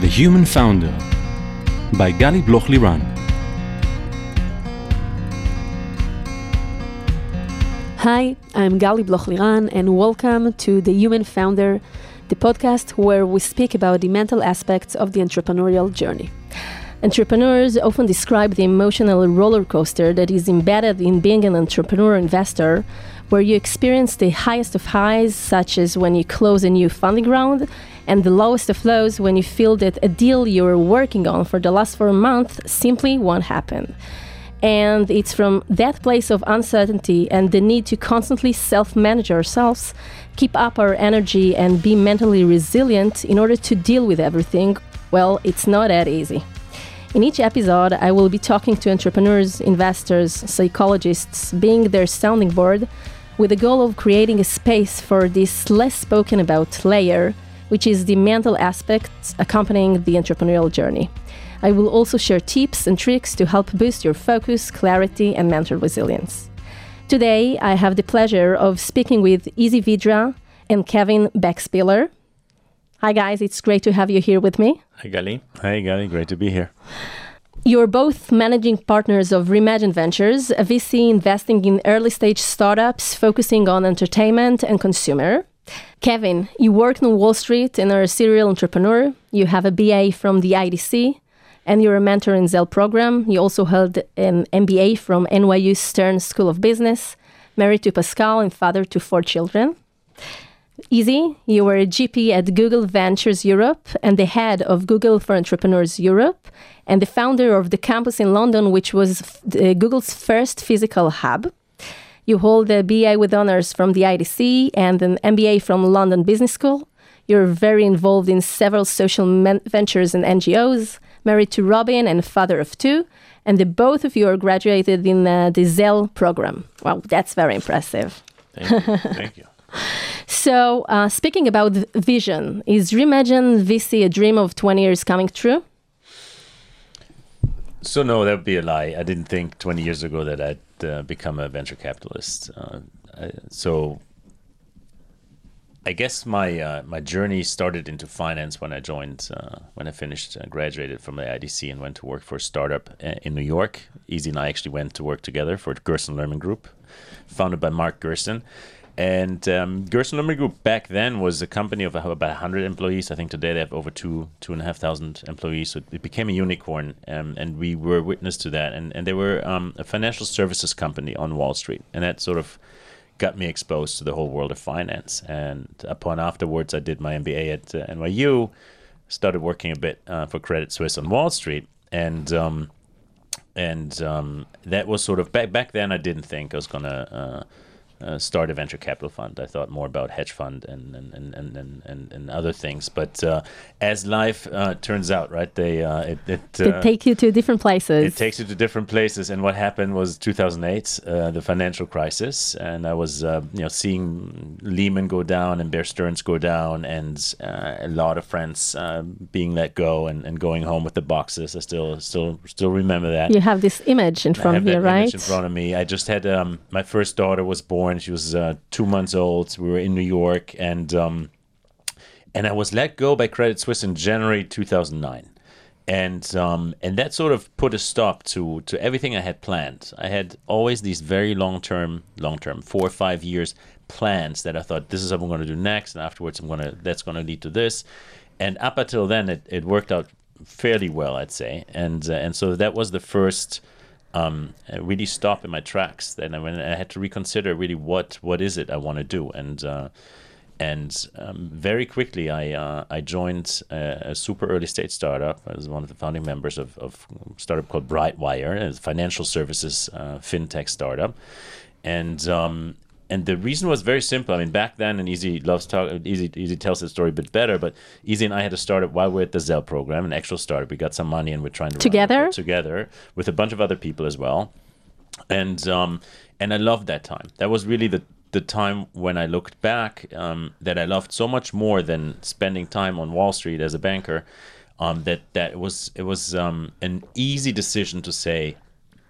The Human Founder by Gali Bloch Liran. Hi, I'm Gali Bloch Liran, and welcome to The Human Founder, the podcast where we speak about the mental aspects of the entrepreneurial journey. Entrepreneurs often describe the emotional roller coaster that is embedded in being an entrepreneur investor, where you experience the highest of highs, such as when you close a new funding round, and the lowest of lows when you feel that a deal you were working on for the last four months simply won't happen. And it's from that place of uncertainty and the need to constantly self manage ourselves, keep up our energy, and be mentally resilient in order to deal with everything. Well, it's not that easy. In each episode, I will be talking to entrepreneurs, investors, psychologists, being their sounding board, with the goal of creating a space for this less spoken about layer, which is the mental aspects accompanying the entrepreneurial journey. I will also share tips and tricks to help boost your focus, clarity, and mental resilience. Today, I have the pleasure of speaking with Eze Vidra and Kevin Baxpehler. Hi, guys, it's great to have you here with me. Hi, Gali. Hi, Gali. Great to be here. You're both managing partners of Remagine Ventures, a VC investing in early stage startups focusing on entertainment and consumer. Kevin, you worked on Wall Street and are a serial entrepreneur. You have a BA from the IDC, and you're a mentor in Zell program. You also held an MBA from NYU Stern School of Business, married to Pascal and father to four children. Eze, you were a GP at Google Ventures Europe and the head of Google for Entrepreneurs Europe, and the founder of the campus in London, which was uh, Google's first physical hub. You hold a BA with honors from the IDC and an MBA from London Business School. You're very involved in several social ventures and NGOs, married to Robin and father of two, and the both of you are graduated in uh, the Zell program. Wow, that's very impressive. Thank you. Thank you. So, uh, speaking about vision, is Remagine VC a dream of 20 years coming true? So, no, that would be a lie. I didn't think 20 years ago that I'd uh, become a venture capitalist. Uh, I, so, I guess my uh, my journey started into finance when I joined uh, when I finished uh, graduated from the IDC and went to work for a startup uh, in New York. Eze and I actually went to work together for the Gerson Lehrman Group, founded by Mark Gerson. And um, Gerson Lehrman Group back then was a company of about 100 employees. I think today they have over two two and a half thousand employees. So it became a unicorn, um, and we were witness to that. And and they were um, a financial services company on Wall Street, and that sort of got me exposed to the whole world of finance. And upon afterwards, I did my MBA at uh, NYU, started working a bit uh, for Credit Suisse on Wall Street, and um, and um, that was sort of back back then. I didn't think I was gonna. Uh, uh, start a venture capital fund. I thought more about hedge fund and and, and, and, and, and other things. But uh, as life uh, turns out, right, they uh, it, it they uh, take you to different places. It takes you to different places. And what happened was 2008, uh, the financial crisis, and I was you know seeing Lehman go down and Bear Stearns go down, and a lot of friends being let go and, and going home with the boxes. I still still still remember that. You have this image in front of you, right? in front of me. I just had um, my first daughter was born born. She was uh, two months old. We were in New York, and um, and I was let go by Credit Suisse in January 2009, and um, and that sort of put a stop to to everything I had planned. I had always these very long term, long term, four or five years plans that I thought this is what I'm going to do next, and afterwards I'm gonna that's going to lead to this, and up until then it, it worked out fairly well, I'd say, and uh, and so that was the first um, really stop in my tracks. Then I, I had to reconsider really what what is it I want to do, and uh, and um, very quickly I uh, I joined a, a, super early stage startup. I was one of the founding members of, of a startup called Brightwire, a financial services uh, fintech startup, and um, and the reason was very simple. I mean, back then, and Eze loves talk. Eze Eze tells the story a bit better. But Eze and I had a startup while we are at the Zell program, an actual startup. We got some money, and we're trying to together together with a bunch of other people as well. And um, and I loved that time. That was really the the time when I looked back um, that I loved so much more than spending time on Wall Street as a banker. Um, that that it was it was um, an easy decision to say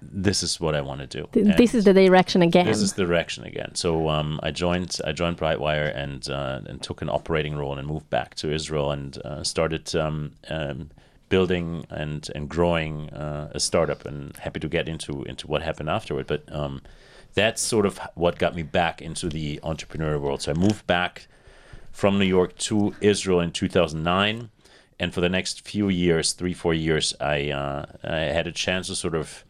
this is what I want to do. Th- this is the direction again. this is the direction again. So um, I joined I joined Brightwire and uh, and took an operating role and moved back to Israel and uh, started um, um, building and and growing uh, a startup. And happy to get into into what happened afterward. But um, that's sort of what got me back into the entrepreneurial world. So I moved back from New York to Israel in 2009. And for the next few years, three, four years, I, uh, I had a chance to sort of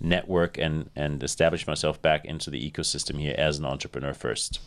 network and, and establish myself back into the ecosystem here as an entrepreneur first.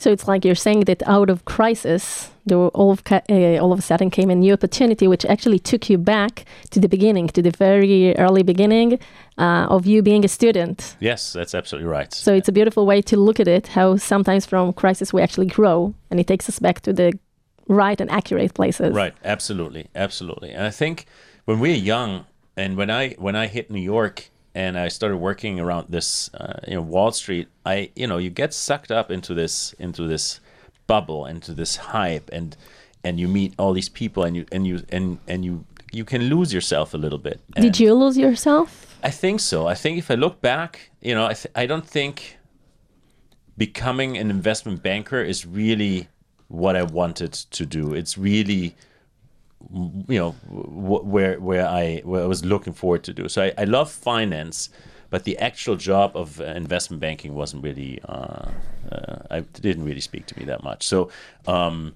So it's like you're saying that out of crisis, there were all of uh, all of a sudden came a new opportunity, which actually took you back to the beginning, to the very early beginning uh, of you being a student. Yes, that's absolutely right. So it's a beautiful way to look at it. How sometimes from crisis we actually grow, and it takes us back to the right and accurate places. Right, absolutely, absolutely. And I think when we're young, and when I when I hit New York and I started working around this, uh, you know, Wall Street, I you know you get sucked up into this into this bubble, into this hype, and and you meet all these people, and you and you and and you you can lose yourself a little bit. Did you lose yourself? I think so. I think if I look back, you know, I, th- I don't think becoming an investment banker is really what I wanted to do. It's really, you know, w- where where I where I was looking forward to do. So I, I love finance, but the actual job of uh, investment banking wasn't really. Uh, uh, I didn't really speak to me that much. So. Um,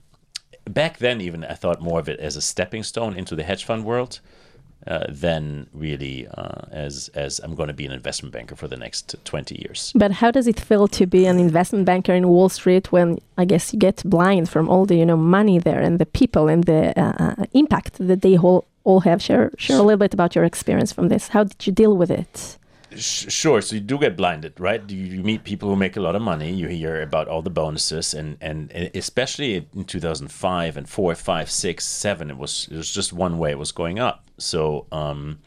back then even I thought more of it as a stepping stone into the hedge fund world uh, than really uh, as as I'm going to be an investment banker for the next 20 years. But how does it feel to be an investment banker in Wall Street when I guess you get blind from all the you know money there and the people and the uh, uh, impact that they all all have? Share share a little bit about your experience from this. How did you deal with it? Sh- sure, so you do get blinded, right? You, you meet people who make a lot of money. You hear about all the bonuses, and and especially in 2005 and four, five, six, seven, it was it was just one way. It was going up. So um,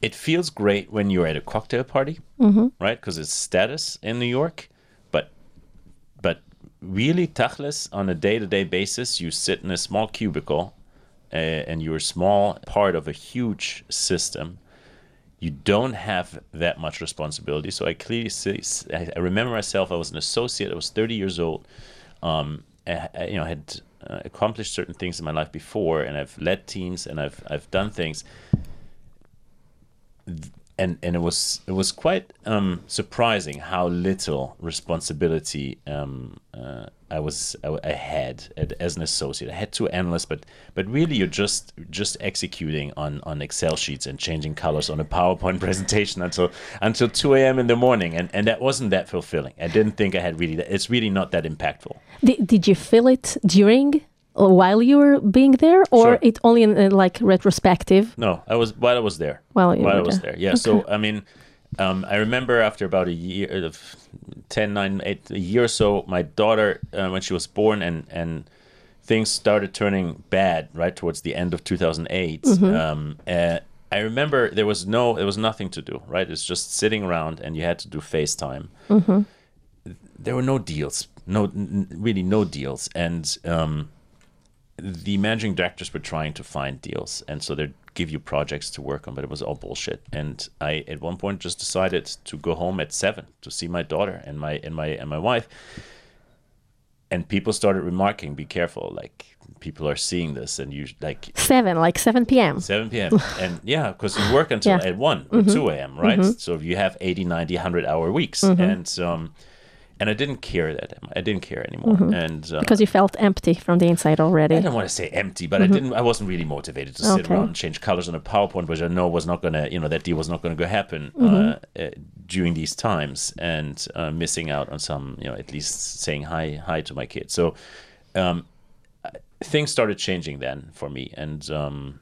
it feels great when you're at a cocktail party, right? Because it's status in New York, but but really tachlis on a day-to-day basis you sit in a small cubicle uh, and you're a small part of a huge system you don't have that much responsibility. So i clearly see, i remember myself i was an associate i was 30 years old um, I, I, you know had uh, accomplished certain things in my life before and i've led teams and i've i've done things. And and it was it was quite um, surprising how little responsibility um, uh, I was I as an associate. I had two analysts, but but really you're just just executing on on Excel sheets and changing colors on a PowerPoint presentation until until 2 a.m. in the morning, and and that wasn't that fulfilling. I didn't think I had really. That, it's really not that impactful. Did, did you feel it during while you were being there, or Sure. it only in uh, like retrospective? No, I was while I was there. While while I was there. there, yeah. So I mean, um, I remember after about a year of 10, 9, 8, a year or so, my daughter uh, when she was born and and things started turning bad right towards the end of 2008. Um, uh, I remember there was no, there was nothing to do. Right, it's just sitting around and you had to do FaceTime. There were no deals, no, n- really no deals, and um, the managing directors were trying to find deals and so they'd give you projects to work on but it was all bullshit and i at one point just decided to go home at seven to see my daughter and my and my and my wife and people started remarking be careful like people are seeing this and you like Seven, like seven p.m. 7 p.m. and yeah, because you work until Yeah. Mm-hmm. at 1 or 2 a.m., right? So if you have 80, 90, 100 hour weeks. And um, and I didn't care that I didn't care anymore. And uh, Mm-hmm. Because you felt empty from the inside already. I don't want to say empty, but I didn't. I wasn't really motivated to sit Mm-hmm. Around and change colors on a PowerPoint, which I know was not gonna, you know, that deal was not gonna go happen Mm-hmm. uh, uh, during these times, and uh, missing out on some, you know, at least saying hi, hi to my kids. So um, things started changing then for me, and um,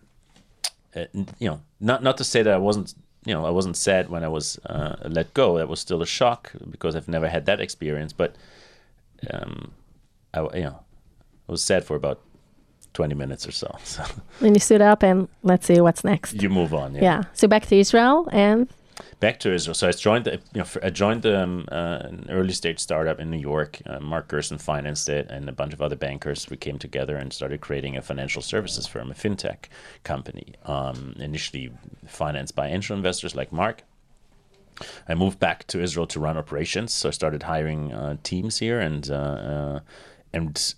uh, you know, not not to say that I wasn't. You know, I wasn't sad when I was uh, let go. That was still a shock because I've never had that experience. But um, I, you know, I was sad for about 20 minutes or so. So And you stood up and let's see what's next. you move on. Yeah. Yeah. So back to Israel and back to Israel. So I joined, the, you know, I joined um, uh, an early stage startup in New York. Uh, Mark Gerson financed it, and a bunch of other bankers. We came together and started creating a financial services firm, a fintech company. Um, initially financed by angel investors like Mark. I moved back to Israel to run operations, so I started hiring uh, teams here, and uh, uh, and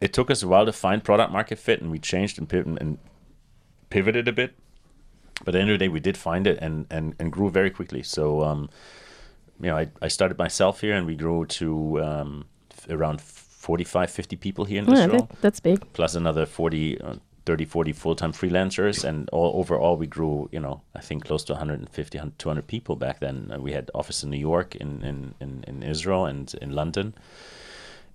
it took us a while to find product market fit, and we changed and, piv- and pivoted a bit but at the end of the day, we did find it and and, and grew very quickly. So, um, you know, I, I started myself here, and we grew to um, around 45, 50 people here in Yeah, Israel, that, that's big. plus another 40, uh, 30, 40 full-time freelancers, and all overall we grew, you know, I think close to 150, 200 people back then. Uh, we had office in New York, in in, in, in Israel, and in London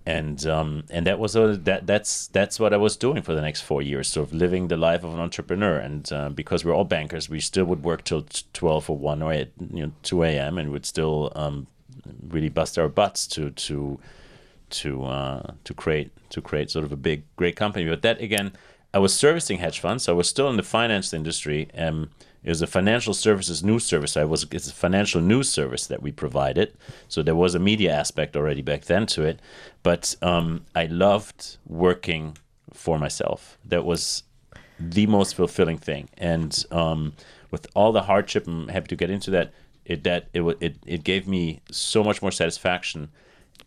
and um, and that was a, that that's that's what I was doing for the next four years, sort of living the life of an entrepreneur. And uh, because we're all bankers, we still would work till twelve or one or eight, you know two a.m. and would still um, really bust our butts to to to uh, to create to create sort of a big great company. But that again, I was servicing hedge funds, so I was still in the finance industry. Um, it was a financial services news service. I was it's a financial news service that we provided. So there was a media aspect already back then to it, but um, I loved working for myself. That was the most fulfilling thing, and um, with all the hardship, I'm happy to get into that. It that it it it gave me so much more satisfaction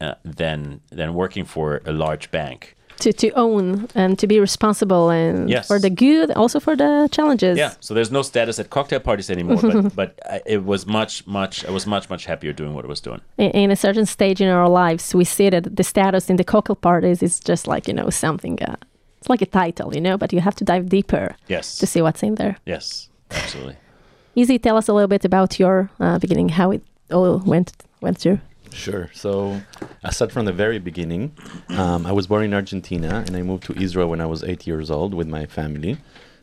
uh, than than working for a large bank. To, to own and to be responsible and Yes. for the good, also for the challenges. Yeah, so there's no status at cocktail parties anymore, but but I, it was much much I was much much happier doing what I was doing. in, in a certain stage in our lives, we see that the status in the cocktail parties is just like, you know, something, uh, it's like a title, you know, but you have to dive deeper Yes, to see what's in there. yes, absolutely. Eze, tell us a little bit about your uh, beginning, how it all went went through. Sure. So I said from the very beginning. Um, I was born in Argentina and I moved to Israel when I was eight years old with my family.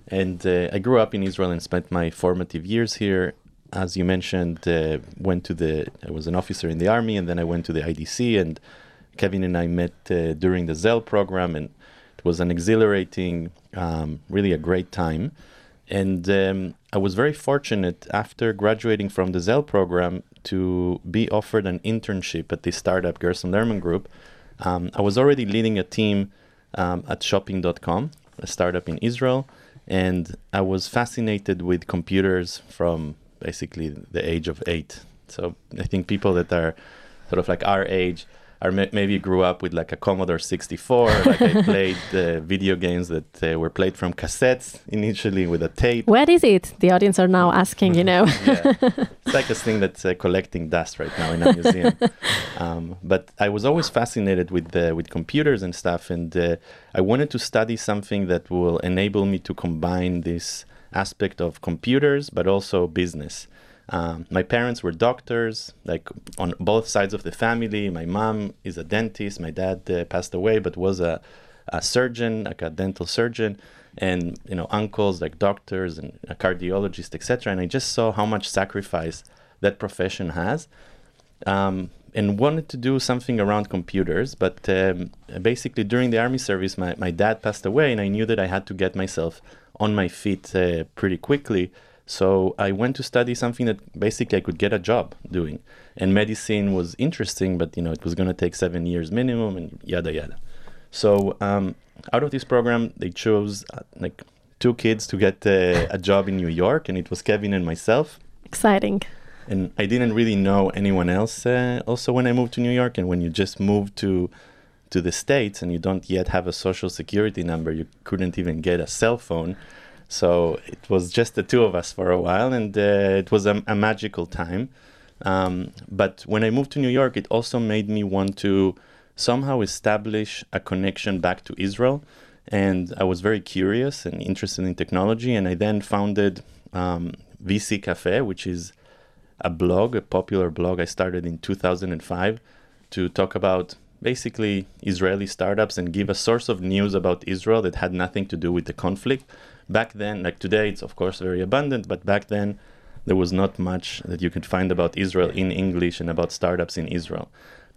And uh, I grew up in Israel and spent my formative years here. As you mentioned, uh, went to the, I was an officer in the army and then I went to the IDC and Kevin and I met uh, during the Zell program and it was an exhilarating, um, really a great time. And um, I was very fortunate after graduating from the Zell program to be offered an internship at the startup Gerson Lehrman Group. Um, I was already leading a team um, at shopping.com, a startup in Israel, and I was fascinated with computers from basically the age of eight. So I think people that are sort of like our age or ma- maybe grew up with like a Commodore 64. like I played uh, video games that uh, were played from cassettes initially with a tape. What is it? The audience are now asking, you know. yeah. It's like a thing that's uh, collecting dust right now in a museum. um, but I was always fascinated with uh, with computers and stuff, and uh, I wanted to study something that will enable me to combine this aspect of computers, but also business. Um, my parents were doctors, like on both sides of the family. My mom is a dentist. My dad uh, passed away, but was a, a surgeon, like a dental surgeon, and you know uncles like doctors and a cardiologist, etc. And I just saw how much sacrifice that profession has, um, and wanted to do something around computers. But um, basically, during the army service, my, my dad passed away, and I knew that I had to get myself on my feet uh, pretty quickly. So I went to study something that basically I could get a job doing. And medicine was interesting, but you know it was going to take seven years minimum, and yada yada. So um, out of this program, they chose uh, like two kids to get uh, a job in New York, and it was Kevin and myself. Exciting. And I didn't really know anyone else. Uh, also, when I moved to New York, and when you just moved to to the states and you don't yet have a social security number, you couldn't even get a cell phone. So it was just the two of us for a while, and uh, it was a, a magical time. Um, but when I moved to New York, it also made me want to somehow establish a connection back to Israel. And I was very curious and interested in technology. And I then founded um, VC Cafe, which is a blog, a popular blog I started in 2005 to talk about basically Israeli startups and give a source of news about Israel that had nothing to do with the conflict. Back then, like today, it's of course very abundant, but back then, there was not much that you could find about Israel in English and about startups in Israel.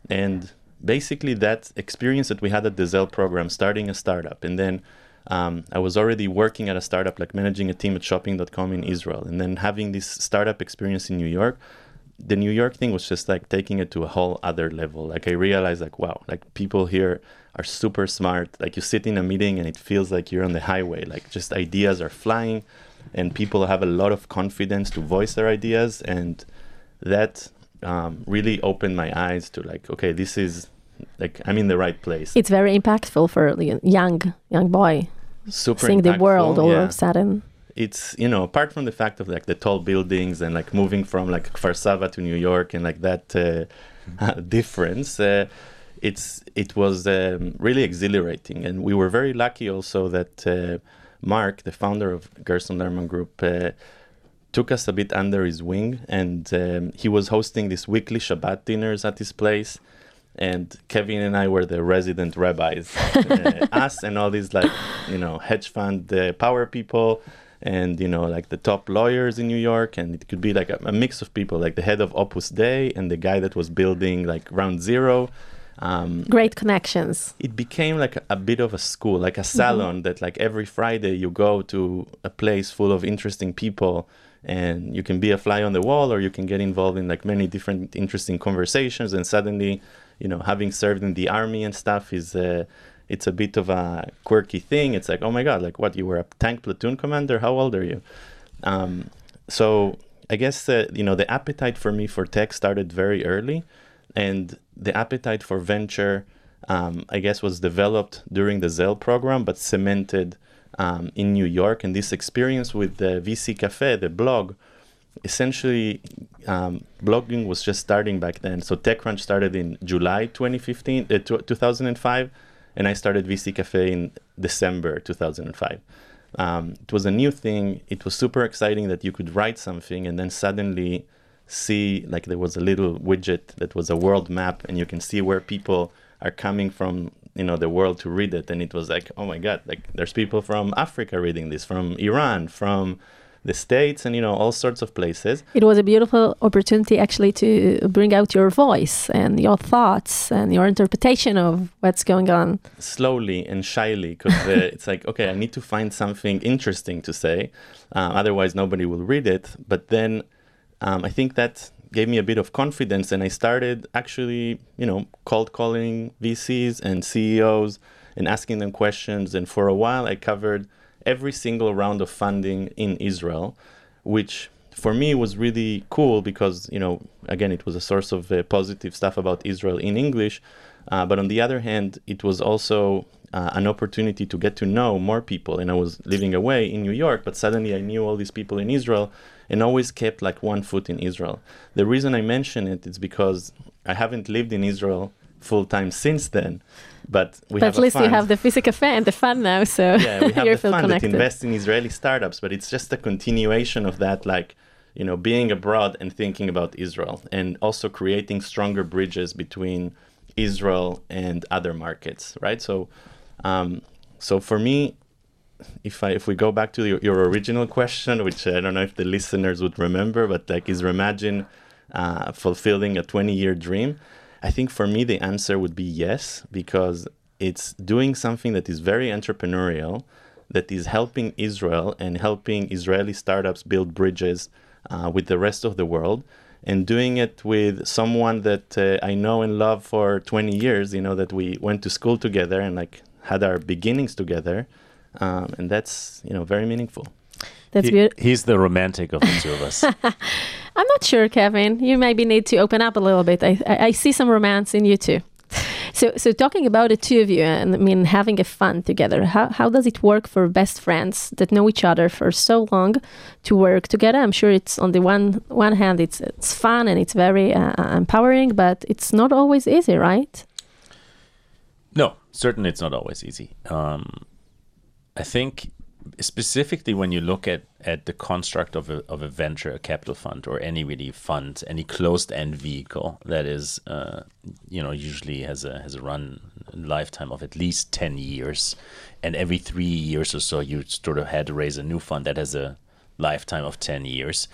And basically, that experience that we had at the Zell program, starting a startup, and then um, I was already working at a startup, like managing a team at shopping.com in Israel. And then having this startup experience in New York, the New York thing was just like taking it to a whole other level. Like I realized, like, wow, like people here are super smart. Like you sit in a meeting and it feels like you're on the highway. Like just ideas are flying and people have a lot of confidence to voice their ideas. And that um, really opened my eyes to like, okay, this is like I'm in the right place. It's very impactful for a young young boy super seeing the world all yeah. of a sudden. It's you know apart from the fact of like the tall buildings and like moving from like Kfar Saba to New York and like that uh, difference. Uh, it's it was um, really exhilarating, and we were very lucky also that uh, Mark, the founder of Gerson Lehrman Group, uh, took us a bit under his wing, and um, he was hosting these weekly Shabbat dinners at his place. And Kevin and I were the resident rabbis, uh, us and all these like you know hedge fund uh, power people, and you know like the top lawyers in New York, and it could be like a, a mix of people, like the head of Opus Dei and the guy that was building like Ground Zero, um, Great connections. it became like a, a bit of a school, like a salon that like every Friday you go to a place full of interesting people and you can be a fly on the wall or you can get involved in like many different interesting conversations and suddenly, you know, having served in the army and stuff is uh, it's a bit of a quirky thing. It's like, oh my god, like what you were a tank platoon commander? How old are you? Um, so I guess you know the appetite for me for tech started very early, and the appetite for venture, um, I guess, was developed during the Zell program, but cemented um, in New York. And this experience with the VC Cafe, the blog, essentially um, blogging was just starting back then. So TechCrunch started in July 2015, uh, 2005, and I started VC Cafe in December 2005. Um, it was a new thing. It was super exciting that you could write something and then suddenly see like there was a little widget that was a world map and you can see where people are coming from you know the world to read it and it was like oh my god like there's people from africa reading this from iran from the states and you know all sorts of places. It was a beautiful opportunity actually to bring out your voice and your thoughts and your interpretation of what's going on. slowly and shyly because uh, it's like okay i need to find something interesting to say uh, otherwise nobody will read it. But then um, i think that gave me a bit of confidence and i started actually you know cold calling vcs and ceos and asking them questions. And for a while i covered every single round of funding in israel which for me was really cool because you know again it was a source of uh, positive stuff about israel in english. Uh, but on the other hand it was also uh, an opportunity to get to know more people. And i was living away in new york but suddenly i knew all these people in israel and always kept like one foot in israel. The reason i mention it is because i haven't lived in israel full time since then but we but have at least you have the physical and the fun now, so yeah, we have the fund that invests in Israeli startups, but it's just a continuation of that, like you know, being abroad and thinking about Israel, and also creating stronger bridges between Israel and other markets, right? So, um, so for me, if I if we go back to your, your original question, which I don't know if the listeners would remember, but like is Remagine uh, fulfilling a 20 year dream? I think for me the answer would be yes because it's doing something that is very entrepreneurial, that is helping Israel and helping Israeli startups build bridges uh, with the rest of the world, and doing it with someone that uh, I know and love for 20 years. You know that we went to school together and like had our beginnings together, um, and that's you know very meaningful. That's He- beautiful. he's the romantic of the two of us. I'm not sure, Kevin. You maybe need to open up a little bit. I, I, see some romance in you too. So, so talking about the two of you, and I mean having a fun together. How how does it work for best friends that know each other for so long to work together? I'm sure it's on the one one hand it's it's fun and it's very uh, empowering, but it's not always easy, right? No, certainly it's not always easy. Um, I think specifically when you look at, at the construct of a, of a venture, a capital fund, or any really fund, any closed end vehicle that is, uh, you know, usually has a has a run lifetime of at least ten years, and every three years or so you sort of had to raise a new fund that has a lifetime of ten years.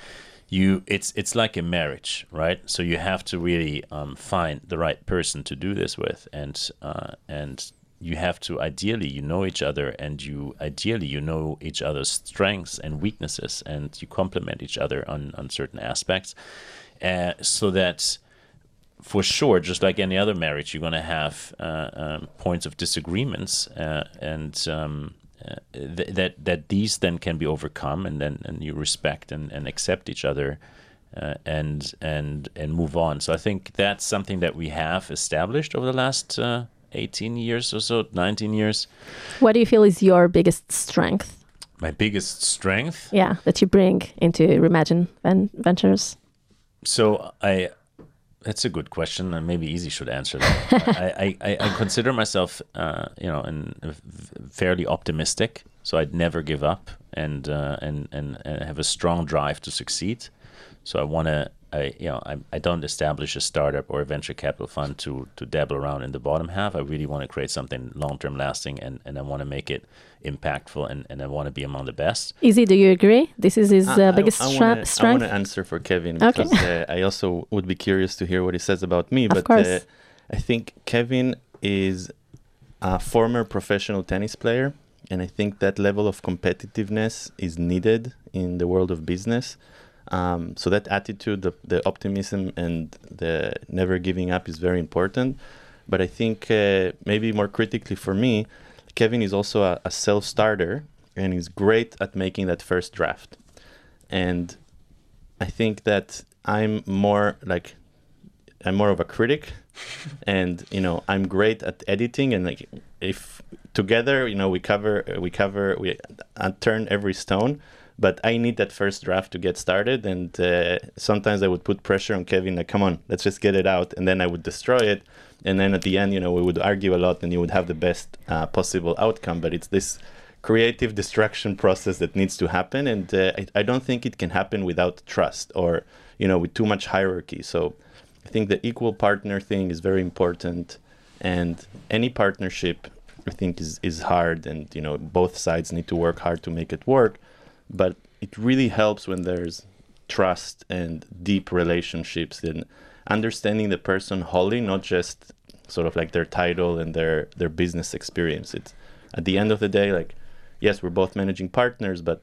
You, it's it's like a marriage, right? So you have to really um, find the right person to do this with, and uh, and you have to ideally you know each other and you ideally you know each other's strengths and weaknesses and you complement each other on on certain aspects uh, so that for sure just like any other marriage you're going to have uh, um, points of disagreements uh, and um, uh, th- that that these then can be overcome and then and you respect and, and accept each other uh, and and and move on. So I think that's something that we have established over the last uh, 18 years or so, 19 years. What do you feel is your biggest strength? My biggest strength. Yeah, that you bring into Remagine Ven- Ventures. So I. That's a good question, and maybe Eze should answer that. I, I, I consider myself, uh, you know, in, fairly optimistic. So I'd never give up, and uh, and, and and have a strong drive to succeed. So I want to, I you know, I, I don't establish a startup or a venture capital fund to to dabble around in the bottom half. I really want to create something long term lasting, and and I want to make it impactful, and, and I want to be among the best. Eze, do you agree? This is his uh, biggest I, I stra- wanna, strength. I want to answer for Kevin because okay. uh, I also would be curious to hear what he says about me. But course. Uh, I think Kevin is a former professional tennis player, and I think that level of competitiveness is needed in the world of business. Um, so that attitude, the, the optimism, and the never giving up is very important. But I think uh, maybe more critically for me, Kevin is also a, a self starter and he's great at making that first draft. And I think that I'm more like I'm more of a critic and you know I'm great at editing and like if together you know we cover we cover we uh, turn every stone but I need that first draft to get started. And uh, sometimes I would put pressure on Kevin, like, come on, let's just get it out. And then I would destroy it. And then at the end, you know, we would argue a lot and you would have the best uh, possible outcome. But it's this creative destruction process that needs to happen. And uh, I, I don't think it can happen without trust or, you know, with too much hierarchy. So I think the equal partner thing is very important. And any partnership, I think, is, is hard. And, you know, both sides need to work hard to make it work but it really helps when there's trust and deep relationships and understanding the person wholly, not just sort of like their title and their their business experience. It's at the end of the day, like yes, we're both managing partners, but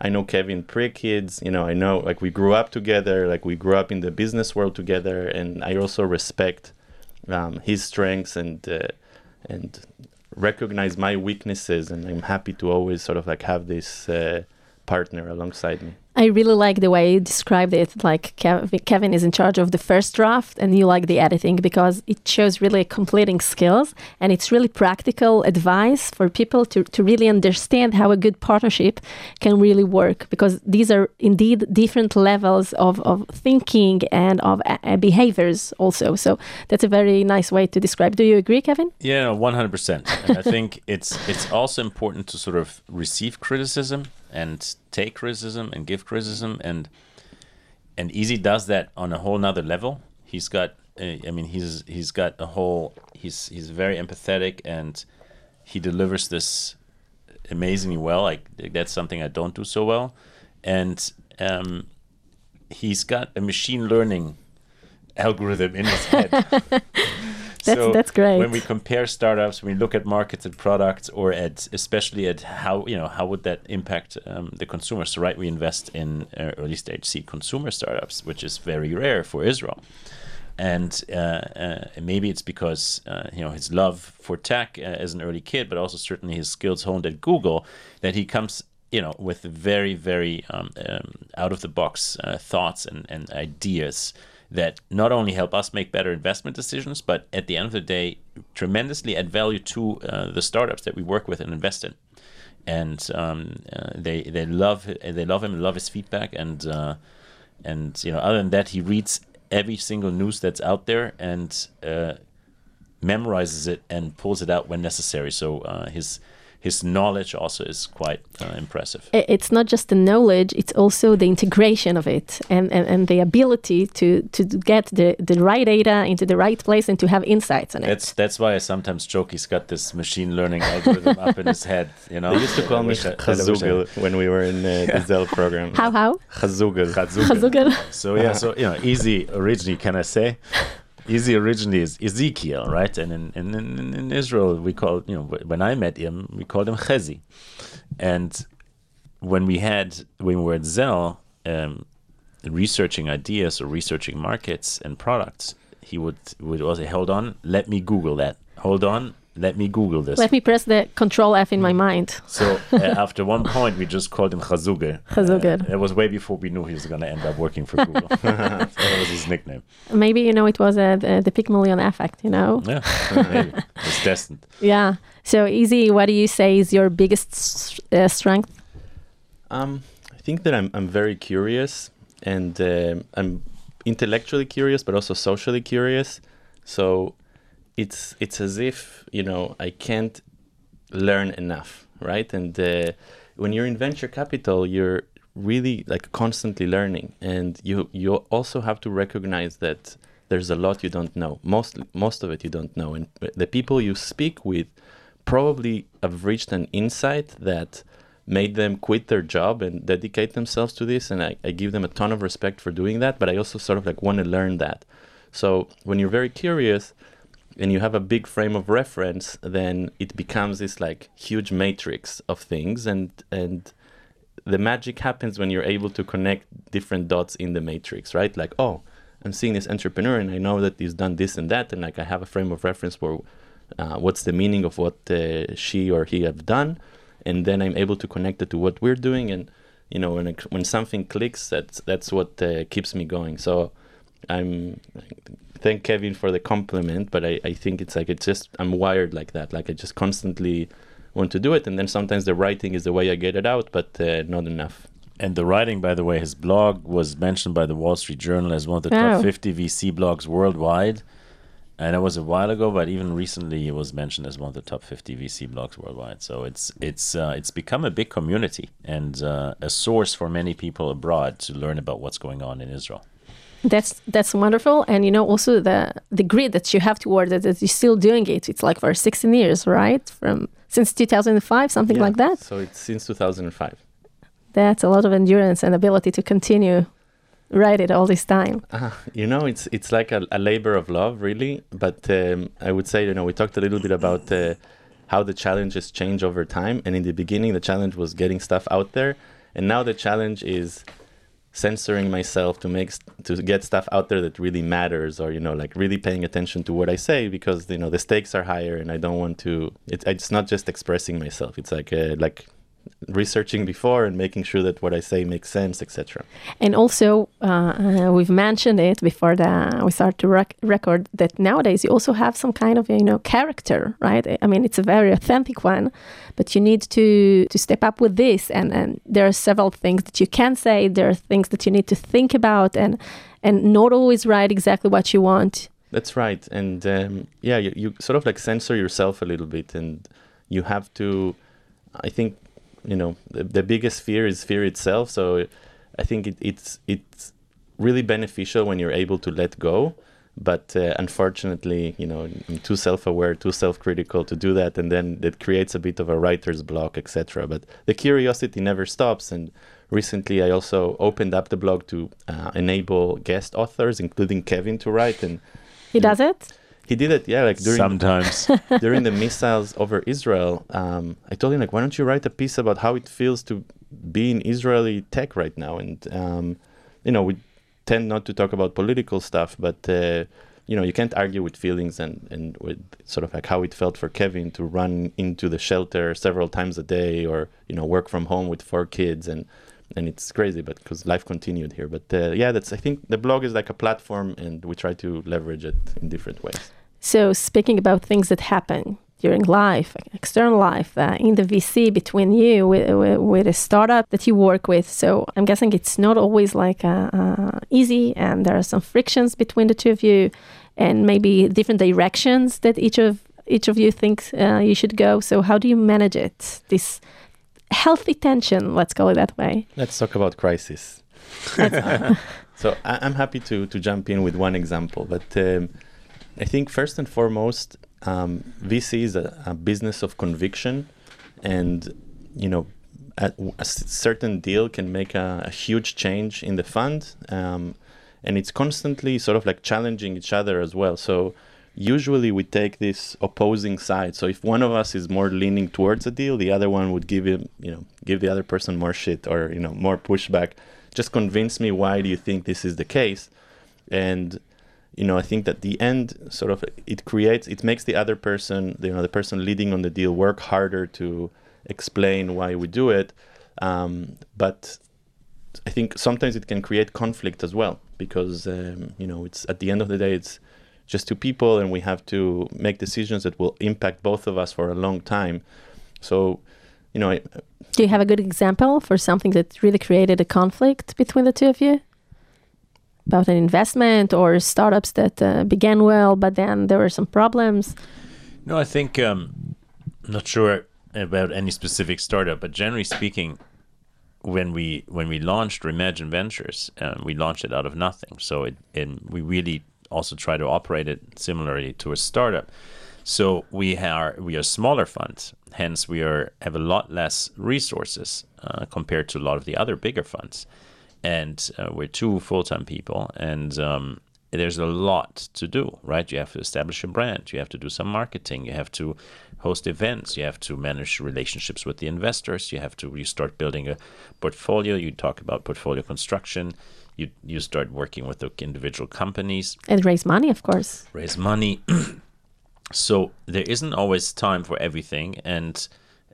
I know Kevin pre kids, you know, I know like we grew up together, like we grew up in the business world together, and I also respect um, his strengths and uh, and recognize my weaknesses, and I'm happy to always sort of like have this. Uh, partner alongside me. I really like the way you described it. Like Kevin is in charge of the first draft, and you like the editing because it shows really completing skills, and it's really practical advice for people to, to really understand how a good partnership can really work. Because these are indeed different levels of, of thinking and of uh, behaviors also. So that's a very nice way to describe. Do you agree, Kevin? Yeah, one hundred percent. And I think it's it's also important to sort of receive criticism and take criticism and give criticism and and Eze does that on a whole nother level. He's got uh, I mean he's he's got a whole he's he's very empathetic and he delivers this amazingly well. Like that's something I don't do so well. And um, he's got a machine learning algorithm in his head. That's, so that's great. When we compare startups, when we look at markets and products, or at especially at how you know how would that impact um, the consumer. So right, we invest in uh, early stage seed consumer startups, which is very rare for Israel. And uh, uh, maybe it's because uh, you know his love for tech uh, as an early kid, but also certainly his skills honed at Google, that he comes you know with very very um, um, out of the box uh, thoughts and, and ideas that not only help us make better investment decisions, but at the end of the day, tremendously add value to uh, the startups that we work with and invest in. And um, uh, they they love they love him, love his feedback, and uh, and you know other than that, he reads every single news that's out there and uh, memorizes it and pulls it out when necessary. So uh, his his knowledge also is quite uh, impressive. It's not just the knowledge; it's also the integration of it and, and, and the ability to, to get the, the right data into the right place and to have insights on it. That's that's why I sometimes joke he's got this machine learning algorithm up in his head. You know, they used to call me Chazugel when we were in uh, the Zell program. How how? Chazugel. Chazugel. So yeah, so you know, Eze originally. Can I say? Eze originally is Ezekiel, right? And in, in, in, in Israel, we call you know when I met him, we called him Chezi. And when we had when we were at Zell, um, researching ideas or researching markets and products, he would would also hold on, let me Google that. Hold on, let me Google this. Let me press the Control F in my mind. So uh, after one point, we just called him Chazuge. Chazuge. Uh, it was way before we knew he was going to end up working for Google. so that was his nickname. Maybe you know it was uh, the, the Pygmalion effect. You know. Yeah, maybe. it's destined. Yeah. So Eze. What do you say is your biggest uh, strength? Um, I think that I'm I'm very curious and um I'm intellectually curious, but also socially curious. So it's it's as if you know I can't learn enough, right? And uh, when you're in venture capital, you're really like constantly learning, and you you also have to recognize that there's a lot you don't know. Most most of it you don't know, and the people you speak with probably have reached an insight that made them quit their job and dedicate themselves to this and I, I give them a ton of respect for doing that but i also sort of like want to learn that so when you're very curious and you have a big frame of reference then it becomes this like huge matrix of things and and the magic happens when you're able to connect different dots in the matrix right like oh i'm seeing this entrepreneur and i know that he's done this and that and like i have a frame of reference for uh, what's the meaning of what uh, she or he have done and then I'm able to connect it to what we're doing. And you know, when it, when something clicks, that's that's what uh, keeps me going. So I'm thank Kevin for the compliment, but I, I think it's like it's just I'm wired like that. Like I just constantly want to do it, and then sometimes the writing is the way I get it out, but uh, not enough. And the writing, by the way, his blog was mentioned by the Wall Street Journal as one of the Oh. top 50 VC blogs worldwide. And it was a while ago, but even recently, it was mentioned as one of the top 50 VC blogs worldwide. So it's it's uh, it's become a big community and uh, a source for many people abroad to learn about what's going on in Israel. That's that's wonderful, and you know also the the grit that you have toward it that you're still doing it. It's like for 16 years, right? From since 2005, something Yeah, like that. So it's since 2005. That's a lot of endurance and ability to continue write it all this time. Uh, you know, it's it's like a, a labor of love, really. But um, I would say, you know, we talked a little bit about uh, how the challenges change over time. And in the beginning, the challenge was getting stuff out there, and now the challenge is censoring myself to make to get stuff out there that really matters, or you know, like really paying attention to what I say because you know the stakes are higher, and I don't want to. It, it's not just expressing myself. It's like uh, like researching before and making sure that what I say makes sense, etc. And also, uh, uh, we've mentioned it before the, we start to rec- record that nowadays you also have some kind of you know character, right? I mean, it's a very authentic one, but you need to to step up with this. And and there are several things that you can say. There are things that you need to think about, and and not always write exactly what you want. That's right, and um, yeah, you, you sort of like censor yourself a little bit, and you have to. I think you know the, the biggest fear is fear itself. So I think it, it's it's really beneficial when you're able to let go. But uh, unfortunately, you know, I'm too self-aware, too self-critical to do that, and then it creates a bit of a writer's block, etc. But the curiosity never stops, and recently I also opened up the blog to uh, enable guest authors, including Kevin, to write, and He does it. He did it, yeah, like during Sometimes. during the missiles over Israel. Um, I told him like, why don't you write a piece about how it feels to be in Israeli tech right now? And um, you know, we tend not to talk about political stuff, but uh, you know, you can't argue with feelings and and with sort of like how it felt for Kevin to run into the shelter several times a day, or you know, work from home with four kids and. And it's crazy, but because life continued here. But uh, yeah, that's. I think the blog is like a platform, and we try to leverage it in different ways. So, speaking about things that happen during life, external life, uh, in the VC between you with, with, with a startup that you work with. So, I'm guessing it's not always like uh, uh, easy, and there are some frictions between the two of you, and maybe different directions that each of each of you thinks uh, you should go. So, how do you manage it? This healthy tension, let's call it that way. Let's talk about crisis. so I, I'm happy to to jump in with one example, but um, I think first and foremost, um, VC is a, a business of conviction, and you know, a certain deal can make a, a huge change in the fund. Um, and it's constantly sort of like challenging each other as well. So usually we take this opposing side. So if one of us is more leaning towards a deal, the other one would give him, you know, give the other person more shit or you know more pushback. Just convince me why do you think this is the case, and you know I think that the end sort of it creates it makes the other person you know the person leading on the deal work harder to explain why we do it, um, but I think sometimes it can create conflict as well because um, you know it's at the end of the day it's just two people and we have to make decisions that will impact both of us for a long time. So, you know, I, Do you have a good example for something that really created a conflict between the two of you? About an investment or startups that uh, began well, but then there were some problems. No, I think um, I'm not sure about any specific startup, but generally speaking, when we when we launched Remagine Ventures, uh, we launched it out of nothing. So it and we really also try to operate it similarly to a startup. So we are we are smaller funds, hence we are have a lot less resources uh, compared to a lot of the other bigger funds, and uh, we're two full time people, and um, there's a lot to do, right? You have to establish a brand, you have to do some marketing, you have to host events, you have to manage relationships with the investors, you have to you start building a portfolio. You talk about portfolio construction you you start working with the individual companies and raise money, of course. Raise money. so there isn't always time for everything, and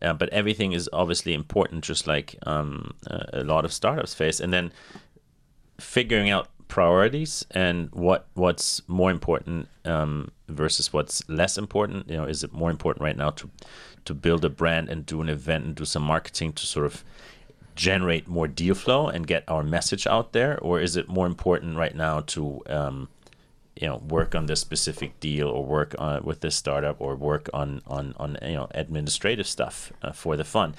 uh, but everything is obviously important, just like um, a lot of startups face. And then figuring out priorities and what what's more important um, versus what's less important. You know, is it more important right now to to build a brand and do an event and do some marketing to sort of generate more deal flow and get our message out there, or is it more important right now to um, you know work on this specific deal or work on, with this startup or work on on on you know administrative stuff uh, for the fund?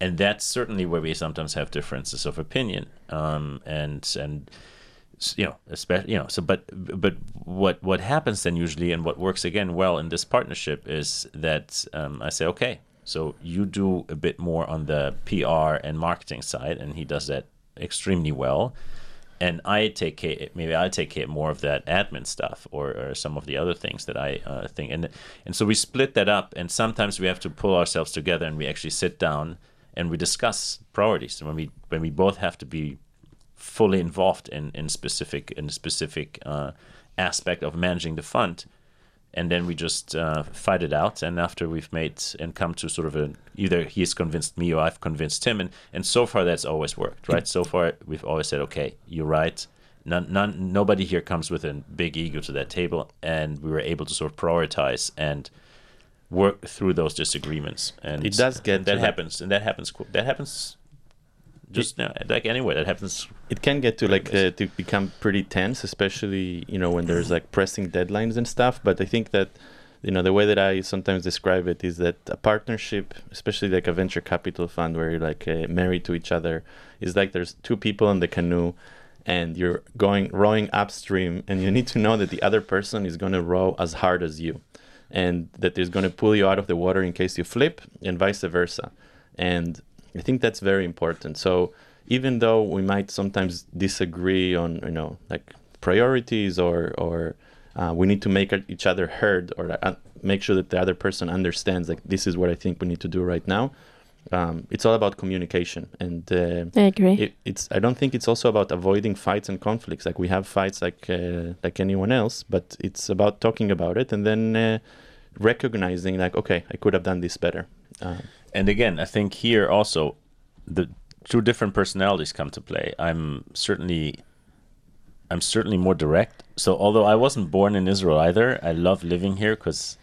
And that's certainly where we sometimes have differences of opinion. Um, and and you know, especially you know, so but but what what happens then usually and what works again well in this partnership is that um, I say, okay, so you do a bit more on the PR and marketing side, and he does that extremely well. And I take care, maybe I take care more of that admin stuff or, or some of the other things that I uh, think. And and so we split that up, and sometimes we have to pull ourselves together, and we actually sit down and we discuss priorities. When we when we both have to be fully involved in in specific in a specific uh, aspect of managing the fund, and then we just uh, fight it out. And after we've made and come to sort of a either he's convinced me or I've convinced him, and and so far that's always worked, right? So far we've always said, okay, you're right. None, none, nobody here comes with a big ego to that table, and we were able to sort of prioritize and work through those disagreements. And it does get that happens, and that happens. That happens just like anyway that happens. It can get to like uh, to become pretty tense especially you know when there's like pressing deadlines and stuff. But i think that you know the way that i sometimes describe it is that a partnership especially like a venture capital fund where you're like uh, married to each other is like there's two people in the canoe and you're going rowing upstream and you need to know that the other person is going to row as hard as you and that is going to pull you out of the water in case you flip and vice versa. And I think that's very important. So even though we might sometimes disagree on you know like priorities or or uh, we need to make each other heard or uh, make sure that the other person understands like this is what I think we need to do right now. Um, it's all about communication, and uh, I agree. It, it's I don't think it's also about avoiding fights and conflicts. Like we have fights like uh, like anyone else, but it's about talking about it and then uh, recognizing like okay, I could have done this better. And again, I think here also the two different personalities come to play. I'm certainly I'm certainly more direct. So although I wasn't born in Israel either, I love living here because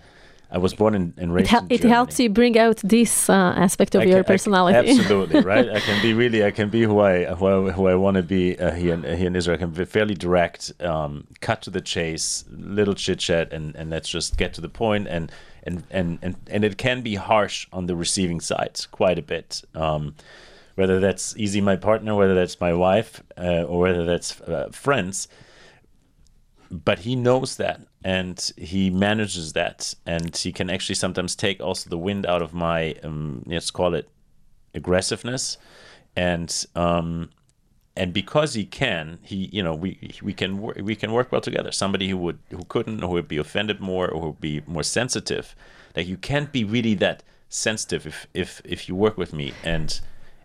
I was born in, and raised. It, ha- it helps you bring out this uh, aspect of I your can, personality. absolutely, right? I can be really, I can be who I who I, who I want to be uh, here, in, here in Israel. I can be fairly direct, um, cut to the chase, little chit chat, and and let's just get to the. And and and and and it can be harsh on the receiving side quite a bit. Um, whether that's Eze my partner, whether that's my wife, uh, or whether that's uh, friends but he knows that and he manages that and he can actually sometimes take also the wind out of my um, let's call it aggressiveness and um, and because he can, he you know we we can we can work well together. Somebody who would who couldn't or who would be offended more or who would be more sensitive, like you can't be really that sensitive if if if you work with me and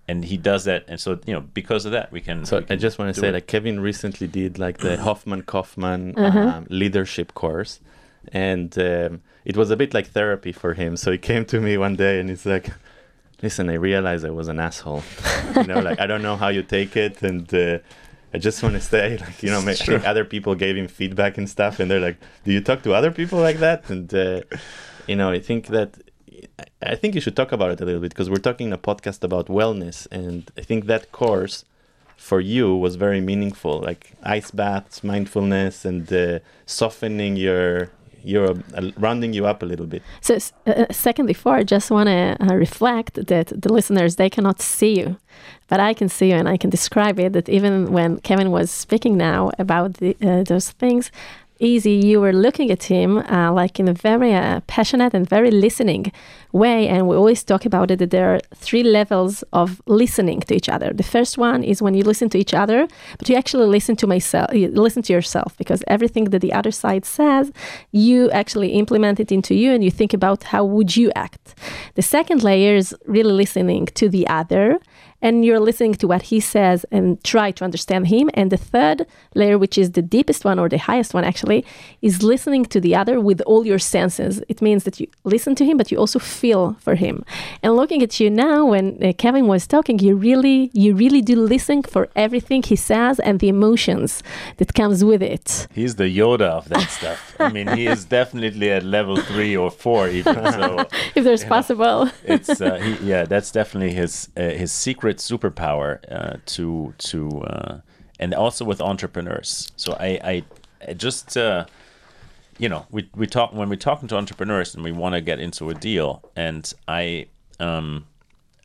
and he does that and so you know because of that we can So we I just want to say, it. like Kevin recently did like the Hoffman Kofman um, leadership course, and um, it was a bit like therapy for him. So he came to me one day and he's like, "Listen, I realized I was an asshole. you know, like I don't know how you take it, and uh, I just want to say, like, you know, ma- I think other people gave him feedback and stuff, and they're like, "Do you talk to other people like that?" And uh, you know, I think that I- I think you should talk about it a little bit because we're talking a podcast about wellness, and I think that course for you was very meaningful, like ice baths, mindfulness, and uh, softening your your uh, rounding you up a little bit. So, s- uh, second before, I just want to uh, reflect that the listeners they cannot see you, but I can see you and I can describe it. That even when Kevin was speaking now about the, uh, those things, Eze, you were looking at him uh, like in a very uh, passionate and very listening way. And we always talk about it that there are three levels of listening to each other. The first one is when you listen to each other, but you actually listen to myself, listen to yourself because everything that the other side says, you actually implement it into you and you think about how would you act. The second layer is really listening to the other and you're listening to what he says and try to understand him. And the third layer, which is the deepest one or the highest one actually, is listening to the other with all your senses. It means that you listen to him, but you also feel for him. And looking at you now, when uh, Kevin was talking, you really, you really do listen for everything he says and the emotions that comes with it. He's the Yoda of that stuff. I mean, he is definitely at level three or four, even. So If there's possible. it's uh, he, yeah, that's definitely his uh, his secret superpower uh, to to uh, and also with entrepreneurs. So I I, I just uh, you know we we talk when we're talking to entrepreneurs and we want to get into a deal, and I um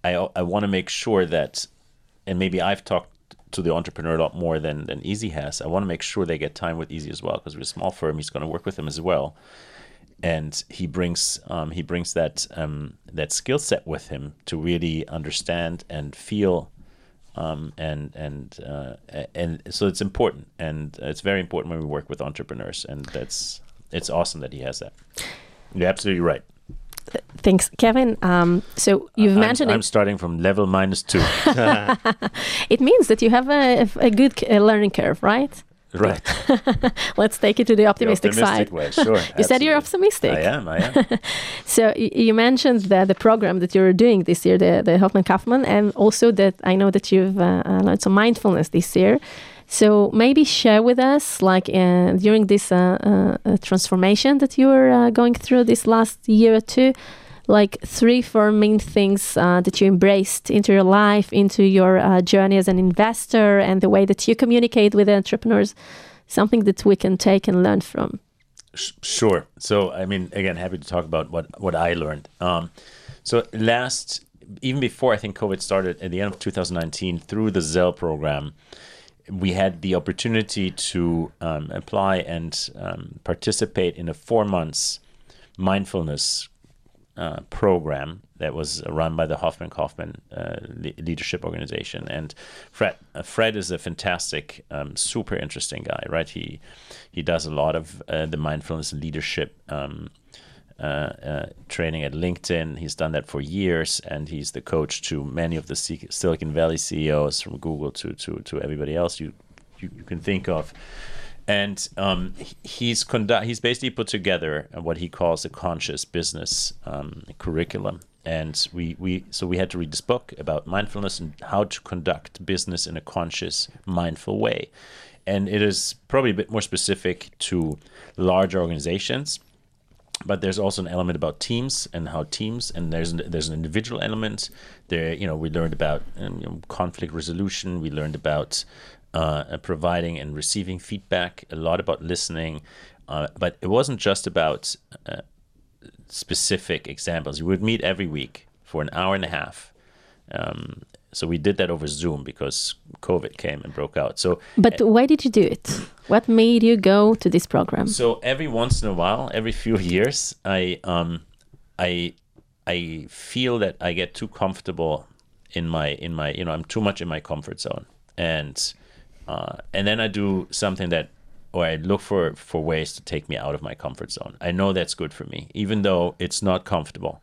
I I want to make sure that and maybe I've talked to the entrepreneur a lot more than than Eze has. I want to make sure they get time with Eze as well because we're a small firm. He's going to work with them as well, and he brings um, he brings that um, that skill set with him to really understand and feel. Um, and and uh, and so it's important, and it's very important when we work with entrepreneurs, and that's it's awesome that he has that. You're absolutely right. Thanks, Kevin. Um, so you've I'm, mentioned I'm it. starting from level minus two. It means that you have a, a good uh, learning curve, right? Right. Let's take it to the The optimistic, side. way. Sure. You said you're optimistic. I am. I am. So you mentioned the, the program that you're doing this year, the, the Hoffman Kofman, and also that I know that you've uh, uh, learned some mindfulness this year. So maybe share with us, like uh, during this uh, uh, uh, transformation that you are uh, going through this last year or two, like three, four main things uh, that you embraced into your life, into your uh, journey as an investor, and the way that you communicate with entrepreneurs. Something that we can take and learn from. Sure. So, I mean, again, happy to talk about what what I learned. Um, so last, even before I think COVID started, at the end of 2019, through the Zell program, we had the opportunity to um, apply and um, participate in a four months mindfulness uh, program that was run by the Hoffman Kofman uh, le- Leadership Organization. And Fred, uh, Fred is a fantastic, um, super interesting guy, right? He he does a lot of uh, the mindfulness leadership um, uh, uh, training at LinkedIn. He's done that for years, and he's the coach to many of the Sil- Silicon Valley CEOs from Google to to to everybody else you you, you can think of and um, he's conduct he's basically put together what he calls a conscious business um, curriculum. And we, we so we had to read this book about mindfulness and how to conduct business in a conscious mindful way. And it is probably a bit more specific to large organizations but there's also an element about teams and how teams and there's an, there's an individual element. There you know we learned about um, conflict resolution. We learned about uh, providing and receiving feedback a lot about listening uh, but it wasn't just about uh, specific examples we would meet every week for an hour and a half um, so we did that over zoom because covid came and broke out so But why did you do it? What made you go to this program? so every once in a while, every few years, I um, I I feel that I get too comfortable in my in my you know I'm too much in my comfort zone, and uh, and then I do something that or I look for for ways to take me out of my comfort zone. I know that's good for me, even though it's not comfortable.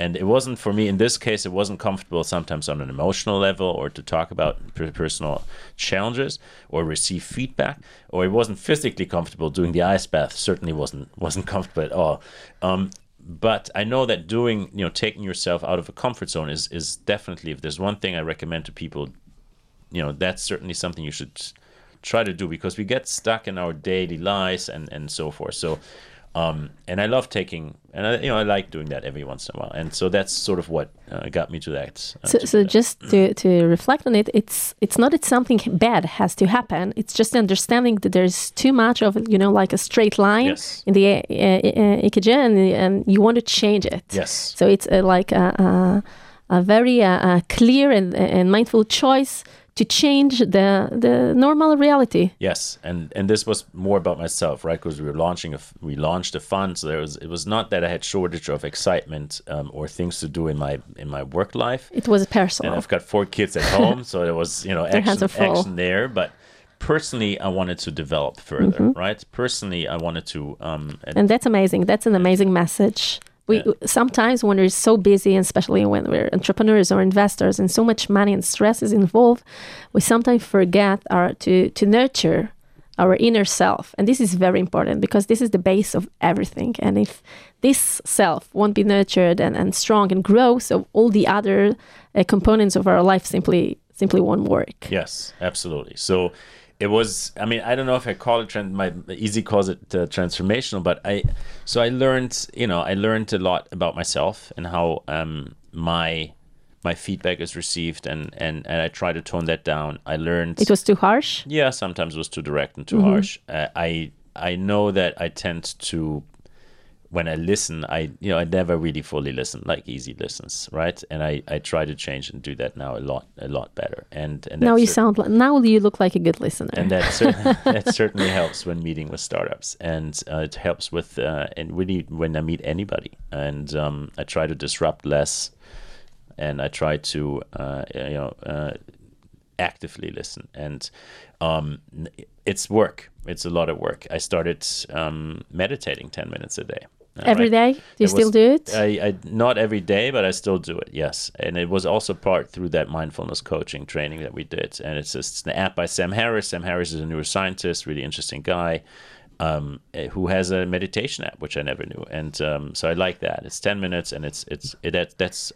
And it wasn't for me in this case. It wasn't comfortable sometimes on an emotional level, or to talk about personal challenges, or receive feedback, or it wasn't physically comfortable doing the ice bath. Certainly wasn't wasn't comfortable at all. Um, but I know that doing, you know, taking yourself out of a comfort zone is is definitely. If there's one thing I recommend to people, you know, that's certainly something you should try to do because we get stuck in our daily lives and and so forth. So, um, and I love taking and I, you know I like doing that every once in a while, and so that's sort of what uh, got me to that. Uh, So, to so that. just to, to reflect on it, it's it's not that something bad has to happen. It's just understanding that there's too much of you know like a straight line Yes. in the uh, uh, EKG, and, and you want to change it. yes, So it's uh, like a, a, a very uh, uh, clear and, and mindful choice to change the the normal reality. Yes, and and this was more about myself, right? Because we were launching a we launched a fund, so there was it was not that I had shortage of excitement um, or things to do in my in my work life. It was personal. And. I've got four kids at home, so there was you know action, action there. But personally, I wanted to develop further, Mm-hmm. right? Personally, I wanted to um, and that's amazing that's an amazing message we Yeah. sometimes when we're so busy and especially when we're entrepreneurs or investors and so much money and stress is involved we sometimes forget our to to nurture our inner self and this is very important because this is the base of everything and if this self won't be nurtured and, and strong and grow so all the other uh, components of our life simply simply won't work Yes, absolutely. So it was. I mean, I don't know if I call it. Trend, my Eze calls it uh, transformational, but I. So I learned. You know, I learned a lot about myself and how um, my my feedback is received, and and and I try to tone that down. I learned. it was too harsh yeah, sometimes it was too direct and too harsh. Uh, I I know that I tend to. When I listen, I you know I never really fully listen like Eze listens, right? And I, I try to change and do that now a lot a lot better. And and now you sound like now you look like a good listener and that cer- that certainly helps when meeting with startups, and uh, it helps with uh, and really when I meet anybody, and um, I try to disrupt less, and I try to uh, you know uh, actively listen, and um, it's work. It's a lot of work. I started um, meditating ten minutes a day. Every right? day? Do you It still was- do it? I, I not every day, but I still do it. Yes, and it was also part through that mindfulness coaching training that we did. And it's just an app by Sam Harris. Sam Harris is a neuroscientist, really interesting guy, um, eh, who has a meditation app, which I never knew. And um, so I like that. It's ten minutes, and it's it's it, that, that's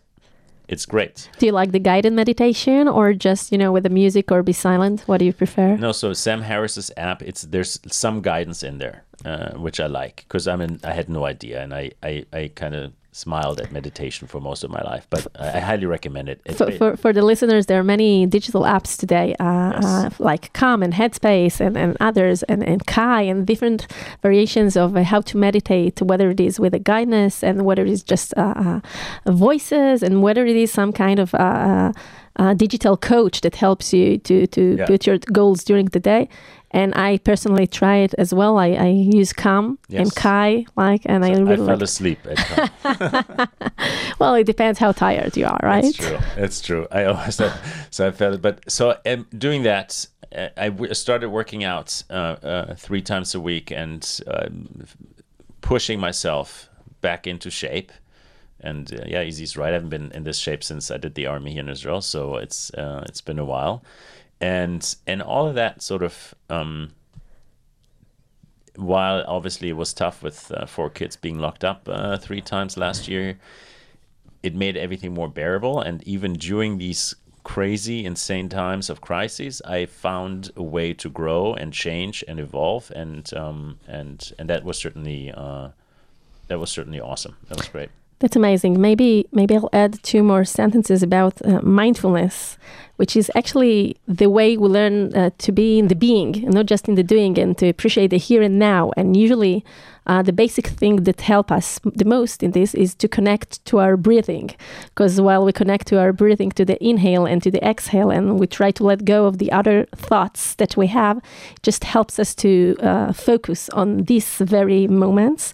it's great. Do you like the guided meditation or just, you know, with the music or be silent? What do you prefer? No, so Sam Harris's app, it's there's some guidance in there, uh, which I like because I mean I had no idea, and I I, I kind of smiled at meditation for most of my life, but I, I highly recommend it. For, for, for the listeners, there are many digital apps today, uh, Yes. uh, like Calm and Headspace and, and others, and, and Kai, and different variations of uh, how to meditate, whether it is with a guidance and whether it is just uh, uh, voices, and whether it is some kind of uh, uh, uh, digital coach that helps you to, to Yeah. put your goals during the day. And I personally try it as well. I, I use Calm and Kai, like, and I I really fell like. asleep. Well, it depends how tired you are, right? That's true. That's true. I always so I felt it. But so um, doing that, uh, I w- started working out uh, uh, three times a week and um, pushing myself back into shape. And uh, yeah, Eze's right. I haven't been in this shape since I did the army here in Israel, so it's uh, it's been a while, and and all of that sort of. Um, while obviously it was tough with uh, four kids being locked up uh, three times last year, it made everything more bearable. And even during these crazy, insane times of crises, I found a way to grow and change and evolve, and um, and and that was certainly uh, that was certainly awesome. That was great. That's amazing. Maybe maybe I'll add two more sentences about uh, mindfulness, which is actually the way we learn uh, to be in the being not just in the doing, and to appreciate the here and now. And usually, uh, the basic thing that help us the most in this is to connect to our breathing, because while we connect to our breathing to the inhale and to the exhale, and we try to let go of the other thoughts that we have, just helps us to uh, focus on these very moments.